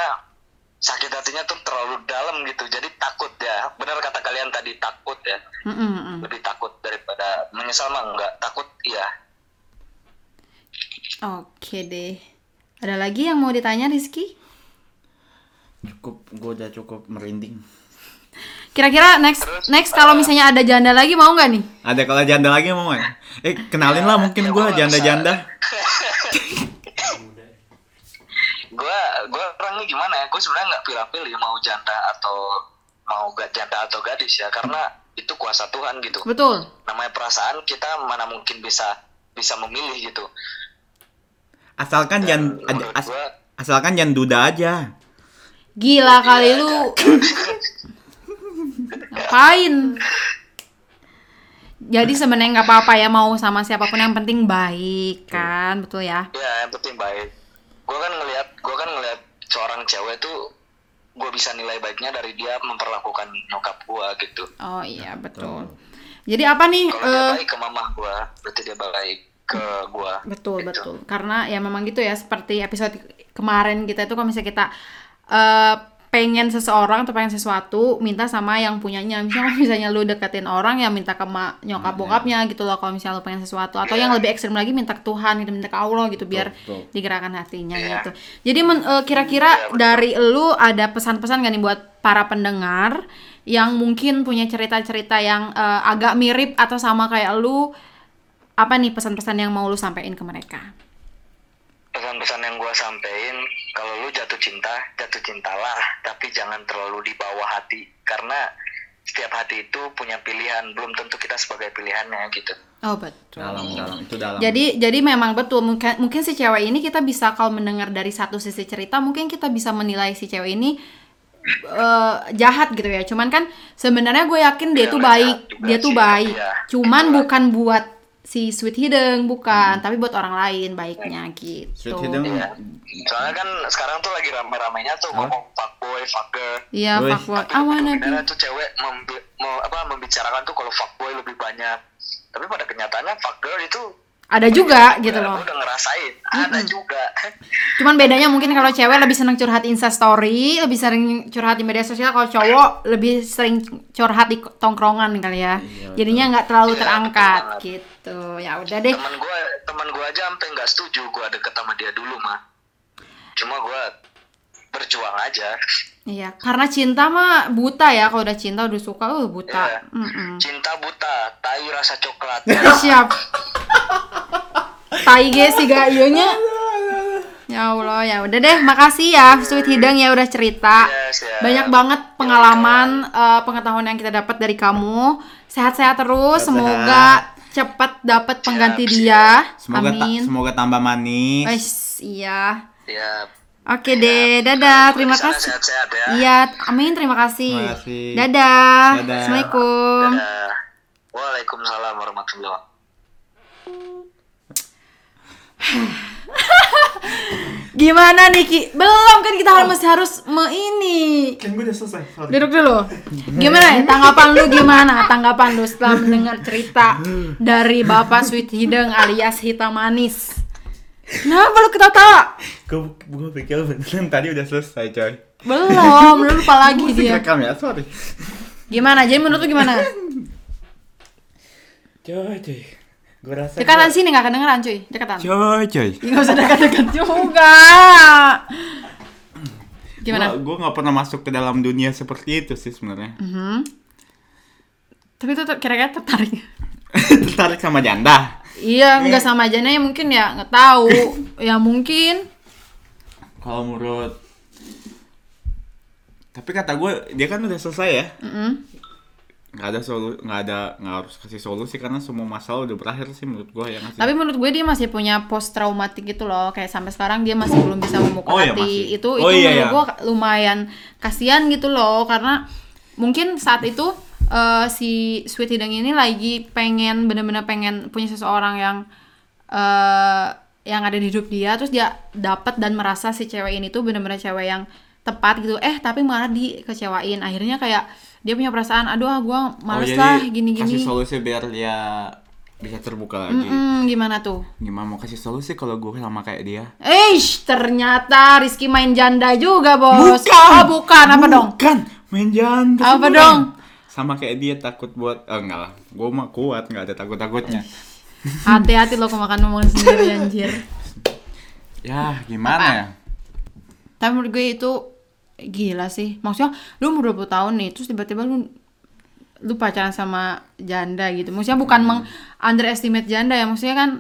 [SPEAKER 1] sakit hatinya tuh terlalu dalam gitu. Jadi takut ya. Benar kata kalian tadi takut ya.
[SPEAKER 2] Mm, mm,
[SPEAKER 1] lebih takut daripada menyesal mah nggak takut iya.
[SPEAKER 2] Oke deh. Ada lagi yang mau ditanya Rizky?
[SPEAKER 3] cukup gue udah cukup merinding.
[SPEAKER 2] Kira-kira next
[SPEAKER 1] Terus,
[SPEAKER 2] next kalau misalnya ada janda lagi mau nggak nih?
[SPEAKER 3] ada kalau janda lagi mau nggak? eh kenalin lah mungkin
[SPEAKER 1] ya
[SPEAKER 3] gue janda-janda
[SPEAKER 1] gue gue orangnya gimana ya gue sebenarnya nggak pilih-pilih mau janda atau mau gak janda atau gadis ya karena itu kuasa Tuhan gitu
[SPEAKER 2] Betul.
[SPEAKER 1] namanya perasaan kita mana mungkin bisa bisa memilih gitu
[SPEAKER 3] Asalkan jangan
[SPEAKER 1] Dan menurut
[SPEAKER 3] as-
[SPEAKER 1] gua
[SPEAKER 3] asalkan jangan duda aja.
[SPEAKER 2] Gila kali lu. Ngapain? Jadi sebenarnya nggak apa-apa ya mau sama siapa pun yang penting baik kan, betul ya?
[SPEAKER 1] ya yang penting baik gue kan ngelihat gue kan ngelihat seorang cewek tuh gue bisa nilai baiknya dari dia memperlakukan nyokap gue gitu
[SPEAKER 2] Oh iya betul. Jadi apa nih?
[SPEAKER 1] kalau dia
[SPEAKER 2] eh,
[SPEAKER 1] baik ke mama gue berarti dia baik ke gue
[SPEAKER 2] betul
[SPEAKER 1] Gitu.
[SPEAKER 2] betul. Karena ya memang gitu ya seperti episode kemarin kita itu kalau misalnya kita eh, pengen seseorang atau pengen sesuatu minta sama yang punyanya misalnya misalnya lu deketin orang ya minta ke ma- nyokap
[SPEAKER 3] Iya.
[SPEAKER 2] bokapnya gitu loh kalau misalnya lu pengen sesuatu atau yang lebih ekstrim lagi minta ke Tuhan gitu minta ke Allah gitu biar
[SPEAKER 3] betul.
[SPEAKER 2] digerakkan hatinya
[SPEAKER 1] Iya.
[SPEAKER 2] gitu jadi men- eh, kira-kira
[SPEAKER 1] betul.
[SPEAKER 2] dari lu ada pesan-pesan gak nih buat para pendengar yang mungkin punya cerita-cerita yang eh, agak mirip atau sama kayak lu apa nih pesan-pesan yang mau lu sampaikan ke mereka
[SPEAKER 1] pesan-pesan yang gue sampein kalau lu jatuh cinta jatuh cintalah tapi jangan terlalu di bawah hati karena setiap hati itu punya pilihan belum tentu kita sebagai pilihannya gitu
[SPEAKER 2] oh betul
[SPEAKER 3] Dalam dalam itu dalam.
[SPEAKER 2] Jadi jadi memang betul mungkin mungkin si cewek ini kita bisa kalau mendengar dari satu sisi cerita mungkin kita bisa menilai si cewek ini eh, jahat gitu ya. Cuman kan sebenarnya gue yakin dia
[SPEAKER 1] Iya,
[SPEAKER 2] tuh baik, dia tuh
[SPEAKER 1] sih,
[SPEAKER 2] baik.
[SPEAKER 1] iya.
[SPEAKER 2] Cuman
[SPEAKER 1] Itulah.
[SPEAKER 2] bukan buat si Sweet Hideng bukan, tapi buat orang lain baiknya gitu.
[SPEAKER 3] Sweet Hideng
[SPEAKER 1] Iya. soalnya kan sekarang tuh lagi rame-ramenya tuh ngomong fuckboy fuckgirl
[SPEAKER 2] Iya, fuckboy.
[SPEAKER 1] tapi
[SPEAKER 2] I wanna be.
[SPEAKER 1] tuh cewek membi- mau apa membicarakan tuh kalau fuckboy lebih banyak tapi pada kenyataannya fuckgirl itu
[SPEAKER 2] Ada juga gitu loh.
[SPEAKER 1] udah ngerasain ada juga
[SPEAKER 2] Cuman bedanya mungkin kalau cewek lebih seneng curhat Insta story, lebih sering curhat di media sosial. Kalau cowok lebih sering curhat di tongkrongan kali ya.
[SPEAKER 3] Iya,
[SPEAKER 2] Jadinya nggak terlalu
[SPEAKER 1] Iya,
[SPEAKER 2] terangkat
[SPEAKER 1] betul banget.
[SPEAKER 2] Gitu. Ya udah deh.
[SPEAKER 1] teman gue teman gue aja sampai nggak setuju gue deket sama dia dulu mah cuma gue berjuang aja
[SPEAKER 2] Iya, karena cinta mah buta ya. Kalau udah cinta udah suka, uh buta.
[SPEAKER 1] Iya.
[SPEAKER 2] Mm-mm.
[SPEAKER 1] cinta buta tai rasa coklat
[SPEAKER 2] Siap. Tai ge si gayunya. Ya Allah, ya udah deh. Makasih ya Sweet Hidang ya udah cerita.
[SPEAKER 1] Yes, ya.
[SPEAKER 2] Banyak banget pengalaman, eh, pengetahuan yang kita dapat dari kamu. Sehat-sehat terus.
[SPEAKER 3] Sehat-sehat.
[SPEAKER 2] Semoga cepat dapat pengganti
[SPEAKER 1] Siap,
[SPEAKER 2] dia.
[SPEAKER 3] Semoga ta-
[SPEAKER 2] Amin.
[SPEAKER 3] semoga tambah manis.
[SPEAKER 2] Wes, iya.
[SPEAKER 1] ya
[SPEAKER 2] Oke deh, dadah. Terima kasih.
[SPEAKER 1] ya
[SPEAKER 2] Iya, amin. Terima kasih.
[SPEAKER 3] Terima kasih.
[SPEAKER 2] Dadah.
[SPEAKER 3] Dadah.
[SPEAKER 2] Assalamualaikum.
[SPEAKER 1] Dadah. Waalaikumsalam warahmatullahi wabarakatuh
[SPEAKER 2] Gimana nih Ki? Belum kan kita harus masih harus me ini.
[SPEAKER 3] Kan gue udah selesai. Sorry.
[SPEAKER 2] Duduk dulu. Gimana ya? Tanggapan lu gimana? Tanggapan lu setelah mendengar cerita dari Bapak Sweet Hideng alias Hitam Manis. Kenapa lu ketawa-tawa?
[SPEAKER 3] Gue gue pikir beneran tadi udah selesai coy.
[SPEAKER 2] Belum, lu lupa lagi dia.
[SPEAKER 3] Rekam ya, sorry.
[SPEAKER 2] Gimana? Jadi menurut lu gimana?
[SPEAKER 3] Coy coy. Gue rasa.
[SPEAKER 2] Dekatan sini nggak kedengeran cuy, dekatan.
[SPEAKER 3] Coy coy.
[SPEAKER 2] Ih, Nggak usah dekat-dekat juga. Gimana?
[SPEAKER 3] Gue gak pernah masuk ke dalam dunia seperti itu sih sebenarnya.
[SPEAKER 2] Mhm. Tapi itu tuh kira-kira tertarik.
[SPEAKER 3] Tertarik sama janda.
[SPEAKER 2] Iya, nggak sama aja ya mungkin ya nggak tahu. ya mungkin.
[SPEAKER 3] Kalau menurut tapi kata gue dia kan udah selesai ya
[SPEAKER 2] Mm-mm.
[SPEAKER 3] Nggak ada solu nggak ada nggak harus kasih solusi karena semua masalah udah berakhir sih menurut gue ya?
[SPEAKER 2] Tapi menurut gue dia masih punya post traumatik gitu loh, kayak sampai sekarang dia masih belum bisa membuka
[SPEAKER 3] Oh iya,
[SPEAKER 2] hati.
[SPEAKER 3] masih.
[SPEAKER 2] Itu
[SPEAKER 3] Oh
[SPEAKER 2] itu
[SPEAKER 3] iya,
[SPEAKER 2] menurut
[SPEAKER 3] iya.
[SPEAKER 2] gue lumayan kasihan gitu loh, karena mungkin saat itu eh, si Sweet Hideng ini lagi pengen bener-bener pengen punya seseorang yang eh yang ada di hidup dia, terus dia dapat dan merasa si cewek ini tuh bener-bener cewek yang tepat gitu. Eh tapi malah dikecewain. Akhirnya kayak dia punya perasaan, aduh ah gue males
[SPEAKER 3] Oh,
[SPEAKER 2] lah gini-gini.
[SPEAKER 3] kasih solusi biar dia bisa terbuka lagi
[SPEAKER 2] Mm-mm, gimana tuh?
[SPEAKER 3] gimana mau kasih solusi kalau gue sama kayak dia
[SPEAKER 2] Eish, ternyata Rizky main janda juga, Bos.
[SPEAKER 3] Bukan.
[SPEAKER 2] Oh, bukan. Apa dong?
[SPEAKER 3] Bukan, main janda.
[SPEAKER 2] Apa
[SPEAKER 3] sebenarnya.
[SPEAKER 2] dong?
[SPEAKER 3] Sama kayak dia takut buat, eh, enggak lah. Gue mah kuat, nggak ada takut-takutnya.
[SPEAKER 2] Hati-hati lo kemakan omongan sendiri, anjir.
[SPEAKER 3] Ya, gimana ya?
[SPEAKER 2] Tapi menurut gue itu gila sih. Maksudnya, lu umur 20 tahun nih, terus tiba-tiba lu lu pacaran sama janda gitu. Maksudnya bukan meng underestimate janda ya. Maksudnya kan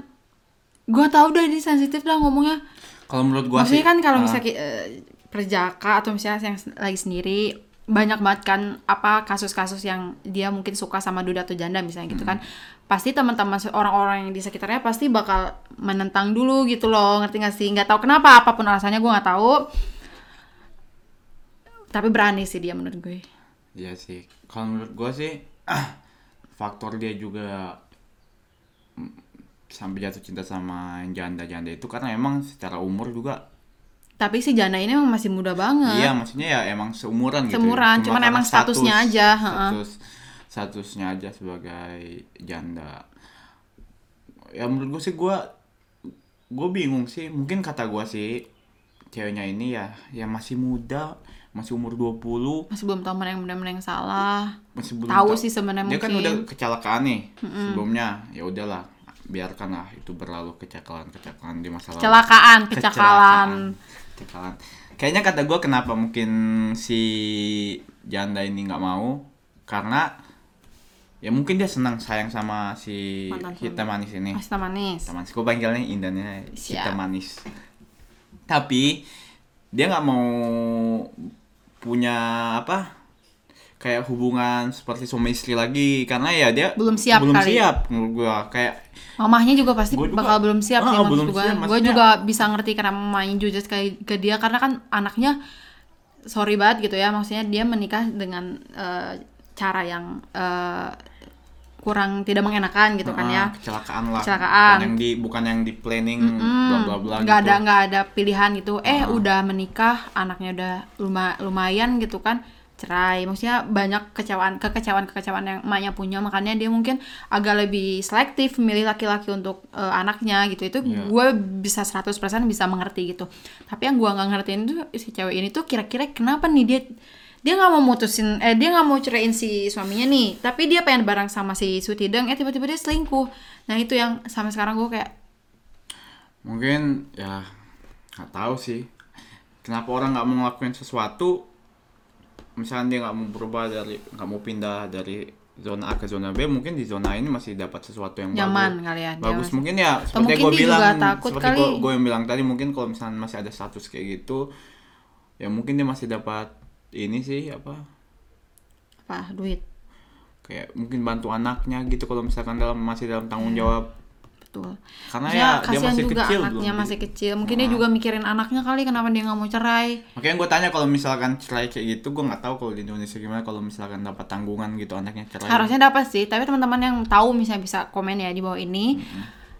[SPEAKER 2] gue tau udah ini sensitif lah ngomongnya.
[SPEAKER 3] Kalau menurut sih,
[SPEAKER 2] Maksudnya kan kalau
[SPEAKER 3] ah,
[SPEAKER 2] misalnya eh, perjaka atau misalnya yang lagi sendiri banyak banget kan apa kasus-kasus yang dia mungkin suka sama duda atau janda misalnya gitu kan pasti teman-teman orang-orang yang di sekitarnya pasti bakal menentang dulu gitu loh ngerti gak sih nggak tahu kenapa apa pun alasannya gue nggak tahu tapi berani sih dia menurut gue
[SPEAKER 3] Iya sih. Kalau menurut gua sih faktor dia juga mm, sampai jatuh cinta sama janda-janda itu karena emang secara umur juga
[SPEAKER 2] tapi si janda ini emang masih muda banget
[SPEAKER 3] iya maksudnya ya emang seumuran gitu.
[SPEAKER 2] Seumuran,
[SPEAKER 3] Cuma
[SPEAKER 2] cuman emang statusnya aja, heeh.
[SPEAKER 3] Status statusnya aja sebagai janda. Ya menurut gua sih gua gua bingung sih. Mungkin kata gua sih ceweknya ini ya ya masih muda, masih umur 20
[SPEAKER 2] masih belum tahu mana yang benar mana yang salah.
[SPEAKER 3] Masih belum
[SPEAKER 2] Tahu sih sebenarnya
[SPEAKER 3] dia kan
[SPEAKER 2] mungkin.
[SPEAKER 3] udah kecelakaan nih sebelumnya. Ya udahlah biarkanlah itu berlalu kecelakaan kecelakaan di masa lalu.
[SPEAKER 2] Kecelakaan kecakalan
[SPEAKER 3] kecelakaan. Kayaknya kata gue kenapa mungkin si janda ini nggak mau? Karena ya mungkin dia senang sayang sama si
[SPEAKER 2] Mantan
[SPEAKER 3] hitam manis ini.
[SPEAKER 2] Pasta manis.
[SPEAKER 3] Hitam manis. Gue panggilnya indahnya
[SPEAKER 2] Siap.
[SPEAKER 3] hitam manis tapi dia nggak mau punya apa kayak hubungan seperti suami istri lagi. Karena ya dia
[SPEAKER 2] Belum siap
[SPEAKER 3] belum
[SPEAKER 2] kali.
[SPEAKER 3] siap menurut gua. Kayak
[SPEAKER 2] mamahnya juga pasti
[SPEAKER 3] Gua juga-
[SPEAKER 2] bakal belum siap sih
[SPEAKER 3] Ah,
[SPEAKER 2] maksud
[SPEAKER 3] belum
[SPEAKER 2] gue
[SPEAKER 3] siap,
[SPEAKER 2] gue
[SPEAKER 3] maksudnya-
[SPEAKER 2] juga bisa ngerti karena mamanya jujur ke, ke dia. Karena kan anaknya sorry banget gitu ya maksudnya dia menikah dengan eh, cara yang eh, kurang tidak mengenakan gitu kan
[SPEAKER 3] ah,
[SPEAKER 2] ya
[SPEAKER 3] kecelakaan lah
[SPEAKER 2] Kecelakaan.
[SPEAKER 3] bukan yang di bukan yang di planning bla bla bla
[SPEAKER 2] nggak
[SPEAKER 3] gitu.
[SPEAKER 2] ada nggak ada pilihan gitu eh
[SPEAKER 3] Ah.
[SPEAKER 2] udah menikah anaknya udah luma- lumayan gitu kan cerai maksudnya banyak kecewaan kekecewaan kekecewaan yang emaknya punya makanya dia mungkin agak lebih selektif memilih laki-laki untuk eh, anaknya gitu itu
[SPEAKER 3] Iya.
[SPEAKER 2] gue bisa 100% bisa mengerti gitu tapi yang gue nggak ngertiin tuh si cewek ini tuh kira-kira kenapa nih dia dia nggak mau mutusin eh dia nggak mau ceraiin si suaminya nih. Tapi dia pengen bareng sama si Sweet Hideng eh tiba-tiba dia selingkuh. Nah itu yang sampai sekarang gue kayak
[SPEAKER 3] mungkin ya nggak tahu sih. Kenapa orang nggak mau ngelakuin sesuatu? Misalnya dia nggak mau berubah dari nggak mau pindah dari zona A ke zona B mungkin di zona ini masih dapat sesuatu yang
[SPEAKER 2] nyaman
[SPEAKER 3] bagus.
[SPEAKER 2] kali ya
[SPEAKER 3] bagus. mungkin ya seperti gue bilang
[SPEAKER 2] takut
[SPEAKER 3] seperti gue yang bilang tadi mungkin kalau misalnya masih ada status kayak gitu ya mungkin dia masih dapat ini sih apa?
[SPEAKER 2] Apa? Duit.
[SPEAKER 3] Kayak mungkin bantu anaknya gitu kalau misalkan dalam masih dalam tanggung jawab.
[SPEAKER 2] betul.
[SPEAKER 3] Karena
[SPEAKER 2] Maksudnya
[SPEAKER 3] ya dia
[SPEAKER 2] kasihan
[SPEAKER 3] masih
[SPEAKER 2] juga
[SPEAKER 3] kecil
[SPEAKER 2] anaknya
[SPEAKER 3] belum
[SPEAKER 2] masih kecil. Mungkin dia juga mikirin anaknya kali kenapa dia nggak mau cerai.
[SPEAKER 3] Makanya gue tanya kalau misalkan cerai kayak gitu, gue nggak tahu kalau di Indonesia gimana kalau misalkan dapat tanggungan gitu anaknya cerai.
[SPEAKER 2] harusnya dapat sih tapi teman-teman yang tahu misalnya bisa komen ya di bawah ini.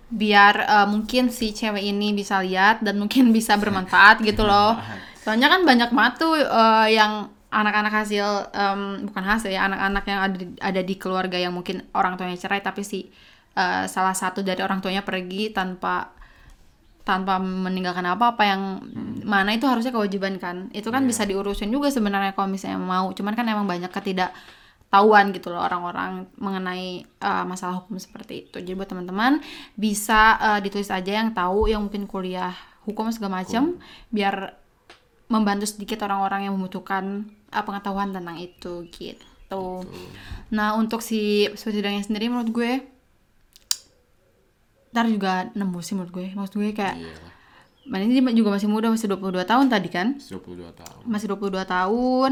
[SPEAKER 2] Biar eh, mungkin si cewek ini bisa lihat dan mungkin bisa bermanfaat gitu loh soalnya kan banyak banget tuh eh, yang anak-anak hasil em, bukan hasil ya anak-anak yang ada di, ada di keluarga yang mungkin orang tuanya cerai tapi si eh, salah satu dari orang tuanya pergi tanpa tanpa meninggalkan apa-apa yang mana itu harusnya kewajiban kan. Itu kan bisa diurusin juga sebenarnya kalau misalnya mau. Cuman kan emang banyak ketidaktahuan gitu loh orang-orang mengenai uh, masalah hukum seperti itu. Jadi buat teman-teman bisa uh, ditulis aja yang tahu yang mungkin kuliah hukum segala macam biar membantu sedikit orang-orang yang membutuhkan uh, pengetahuan tentang itu gitu nah untuk si sidangnya sendiri menurut gue ntar juga nembus sih menurut gue maksud gue kayak
[SPEAKER 3] Iya lah,
[SPEAKER 2] Man ini juga masih muda, masih 22 tahun tadi kan?
[SPEAKER 3] 22 tahun.
[SPEAKER 2] Masih 22 tahun.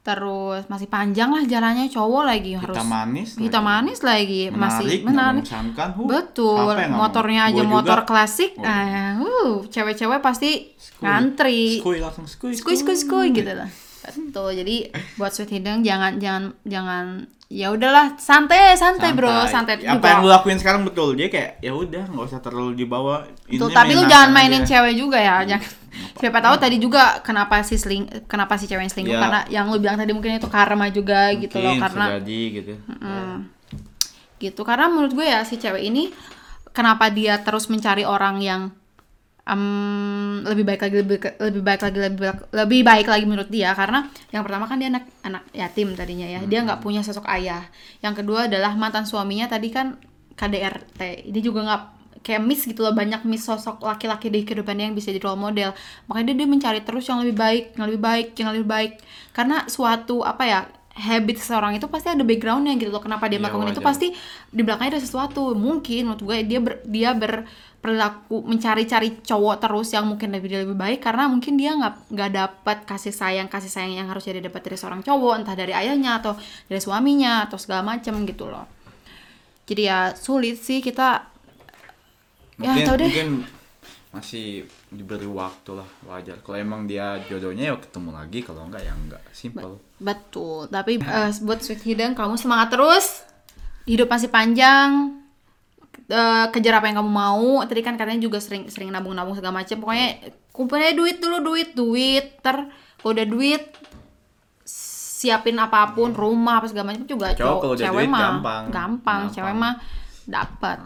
[SPEAKER 2] Terus masih panjang lah jalannya cowok lagi harus
[SPEAKER 3] Hitam manis.
[SPEAKER 2] hitam
[SPEAKER 3] lagi.
[SPEAKER 2] manis lagi
[SPEAKER 3] Menarik,
[SPEAKER 2] masih menarik.
[SPEAKER 3] huh,
[SPEAKER 2] Betul. Motornya aja
[SPEAKER 3] Gua juga.
[SPEAKER 2] motor klasik.
[SPEAKER 3] Oh,
[SPEAKER 2] uh, cewek-cewek pasti ngantri.
[SPEAKER 3] Skuy langsung skuy.
[SPEAKER 2] Skuy skuy skuy gitu lah. Betul. Jadi buat sweet hidung jangan jangan jangan ya udahlah santai santai, bro santai
[SPEAKER 3] Apa
[SPEAKER 2] juga.
[SPEAKER 3] yang lu lakuin sekarang betul dia kayak ya udah nggak usah terlalu dibawa.
[SPEAKER 2] Betul,
[SPEAKER 3] Intinya
[SPEAKER 2] tapi lu jangan mainin
[SPEAKER 3] aja.
[SPEAKER 2] cewek juga ya. Jangan. Siapa tahu tadi juga kenapa si seling kenapa si cewek selingkuh
[SPEAKER 3] Ya.
[SPEAKER 2] karena yang lu bilang tadi mungkin itu karma juga gitu loh
[SPEAKER 3] Mungkin
[SPEAKER 2] karena
[SPEAKER 3] jadi gitu.
[SPEAKER 2] mm, gitu karena menurut gue ya si cewek ini kenapa dia terus mencari orang yang em, lebih baik lagi lebih, lebih baik lagi lebih baik, lebih baik lagi menurut dia. Karena yang pertama kan dia anak anak yatim tadinya ya. Dia nggak punya sosok ayah. Yang kedua adalah mantan suaminya tadi kan KDRT dia juga nggak kayak miss gitu loh. Banyak miss sosok laki-laki di kehidupannya yang bisa jadi role model. Makanya dia, dia mencari terus yang lebih baik yang lebih baik yang lebih baik. Karena suatu apa ya habit seseorang itu pasti ada backgroundnya gitu loh. Kenapa dia
[SPEAKER 3] Iya,
[SPEAKER 2] melakukan itu
[SPEAKER 3] wajar.
[SPEAKER 2] pasti di belakangnya ada sesuatu. Mungkin menurut gue dia ber, dia berperilaku mencari-cari cowok terus yang mungkin lebih lebih baik karena mungkin dia nggak nggak dapat kasih sayang kasih sayang yang harusnya dia dapat dari seorang cowok entah dari ayahnya atau dari suaminya atau segala macam gitu loh. Jadi ya sulit sih kita ya
[SPEAKER 3] mungkin
[SPEAKER 2] tau deh.
[SPEAKER 3] mungkin masih diberi waktu lah wajar kalau emang dia jodohnya ya ketemu lagi kalau enggak ya enggak simple
[SPEAKER 2] Betul, tapi eh, buat Sweet Hidden kamu semangat terus. Hidup masih panjang. Eh, kejar apa yang kamu mau. Tadi kan katanya juga sering sering nabung-nabung segala macam. Pokoknya kumpulnya duit dulu, duit, duit. Ter kalau udah duit siapin apa pun, rumah apa segala macam juga
[SPEAKER 3] Cowok kalau
[SPEAKER 2] cewek
[SPEAKER 3] duit
[SPEAKER 2] mah
[SPEAKER 3] gampang.
[SPEAKER 2] gampang,
[SPEAKER 3] Gampang.
[SPEAKER 2] cewek mah dapat.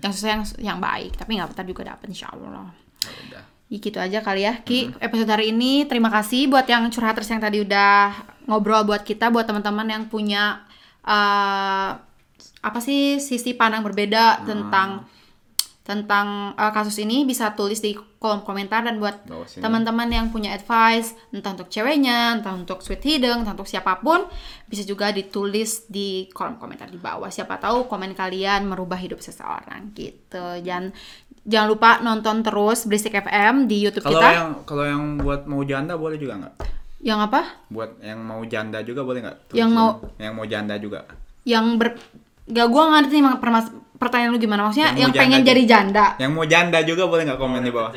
[SPEAKER 2] Yang sesuai yang yang baik, tapi nggak bentar juga dapat insya Allah.
[SPEAKER 3] Ya udah.
[SPEAKER 2] Ya, gitu aja kali ya Ki. Episode hari ini terima kasih buat yang curhaters yang tadi udah ngobrol buat kita buat teman-teman yang punya eh, apa sih sisi pandang berbeda tentang tentang eh, kasus ini bisa tulis di kolom komentar dan buat teman-teman yang punya advice entah untuk ceweknya entah untuk sweet hidden entah untuk siapa pun bisa juga ditulis di kolom komentar di bawah. Siapa tahu komen kalian merubah hidup seseorang gitu. Jangan jangan lupa nonton terus Berisik FM di YouTube
[SPEAKER 3] kalau
[SPEAKER 2] kita.
[SPEAKER 3] yang kalau yang buat mau janda boleh juga nggak?
[SPEAKER 2] Yang apa?
[SPEAKER 3] Buat yang mau janda juga boleh nggak?
[SPEAKER 2] Yang mau-
[SPEAKER 3] yang mau janda juga.
[SPEAKER 2] Yang ber gak gua ngerti nih permas- pertanyaan lu gimana? Maksudnya
[SPEAKER 3] Yang
[SPEAKER 2] yang, pengen
[SPEAKER 3] janda
[SPEAKER 2] jadi janda.
[SPEAKER 3] Yang mau janda juga boleh nggak komen di bawah?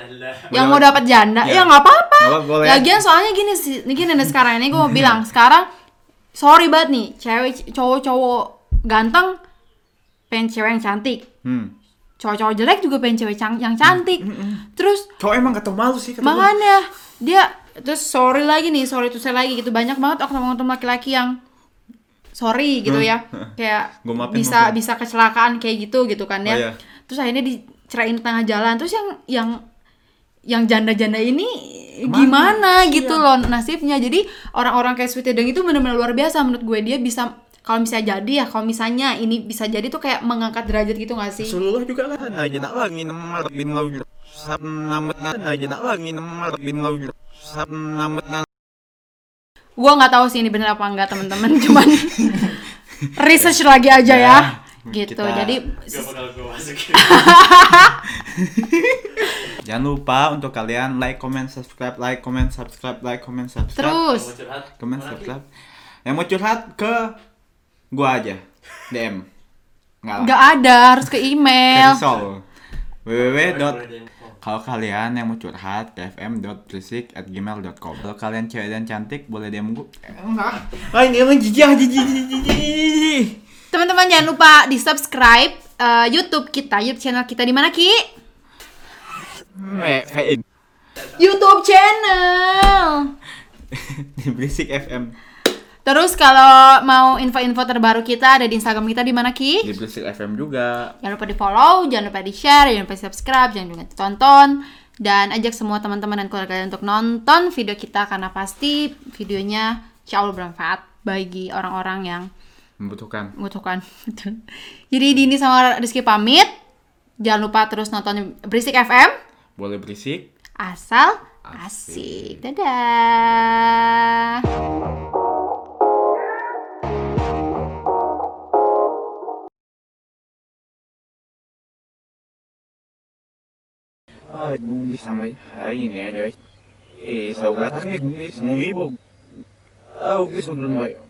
[SPEAKER 2] Yang mau dapat janda?
[SPEAKER 3] Ya.
[SPEAKER 2] ya nggak apa-apa.
[SPEAKER 3] Nggak apa-apa,
[SPEAKER 2] lagian soalnya gini sih gini nih sekarang. Ini gue mau bilang sekarang sorry banget nih cewek cowok-cowok ganteng pengen cewek yang cantik.
[SPEAKER 3] Hmm.
[SPEAKER 2] cowok-cowok jelek juga pengen cewek cang- yang cantik. Terus
[SPEAKER 3] cowok emang ketemu malu sih
[SPEAKER 2] makanya dia terus sorry lagi nih sorry tuh saya lagi gitu. Banyak banget oknum-oknum laki-laki yang sorry gitu ya. Kayak bisa
[SPEAKER 3] maafin.
[SPEAKER 2] bisa kecelakaan kayak gitu gitu kan ya.
[SPEAKER 3] Oh, iya.
[SPEAKER 2] terus akhirnya dicerain di tengah jalan. Terus yang yang yang janda-janda ini
[SPEAKER 3] Ke mana?
[SPEAKER 2] gimana
[SPEAKER 3] Iya.
[SPEAKER 2] gitu loh nasibnya. Jadi orang-orang kayak Sweet Edeng itu benar-benar luar biasa menurut gue. Dia bisa kalau misalnya jadi ya kalau misalnya ini bisa jadi tuh kayak mengangkat derajat gitu gak sih?
[SPEAKER 3] Rasulullah juga kan
[SPEAKER 4] aja nak lagi nomor bin lawi sab namet aja nak lagi nomor bin lawi sab namet
[SPEAKER 2] gue nggak tahu sih ini bener apa enggak teman-teman cuman research lagi aja ya, gitu
[SPEAKER 3] kita-
[SPEAKER 2] jadi
[SPEAKER 3] Jangan lupa untuk kalian like, comment, subscribe, like, comment, subscribe, like, comment, subscribe.
[SPEAKER 2] terus
[SPEAKER 3] comment, subscribe. Yang mau curhat ke gua aja. DM.
[SPEAKER 2] Nggak ada harus ke email
[SPEAKER 3] www. Kalau kalian yang mau curhat ke fm.berisik@gmail.com. Kalau kalian cewek dan cantik boleh DM gua. Enggak. Ah ini emang jijik jijik jijik jijik.
[SPEAKER 2] teman-teman jangan lupa di subscribe eh, YouTube kita YouTube channel kita di mana ki
[SPEAKER 3] Fein.
[SPEAKER 2] YouTube channel
[SPEAKER 3] Di Berisik FM.
[SPEAKER 2] Terus kalau mau info-info terbaru kita ada di Instagram kita di mana ki
[SPEAKER 3] Di Berisik FM juga.
[SPEAKER 2] Jangan lupa di follow, jangan lupa di share, jangan lupa di subscribe, jangan lupa ditonton dan ajak semua teman-teman dan keluarga untuk nonton video kita karena pasti videonya insya Allah bermanfaat bagi orang-orang yang
[SPEAKER 3] Membutuhkan.
[SPEAKER 2] membutuhkan. Jadi Dini sama Rizky pamit. Jangan lupa terus nonton Berisik FM
[SPEAKER 3] Boleh berisik.
[SPEAKER 2] asal
[SPEAKER 3] Asik.
[SPEAKER 2] asik. Dadah.
[SPEAKER 4] 아, 눈이 삼이, 아이, 네, 네. 이, 서가, 탁, 눈이, 눈이, 뭐, 아우, 그 손을 마요.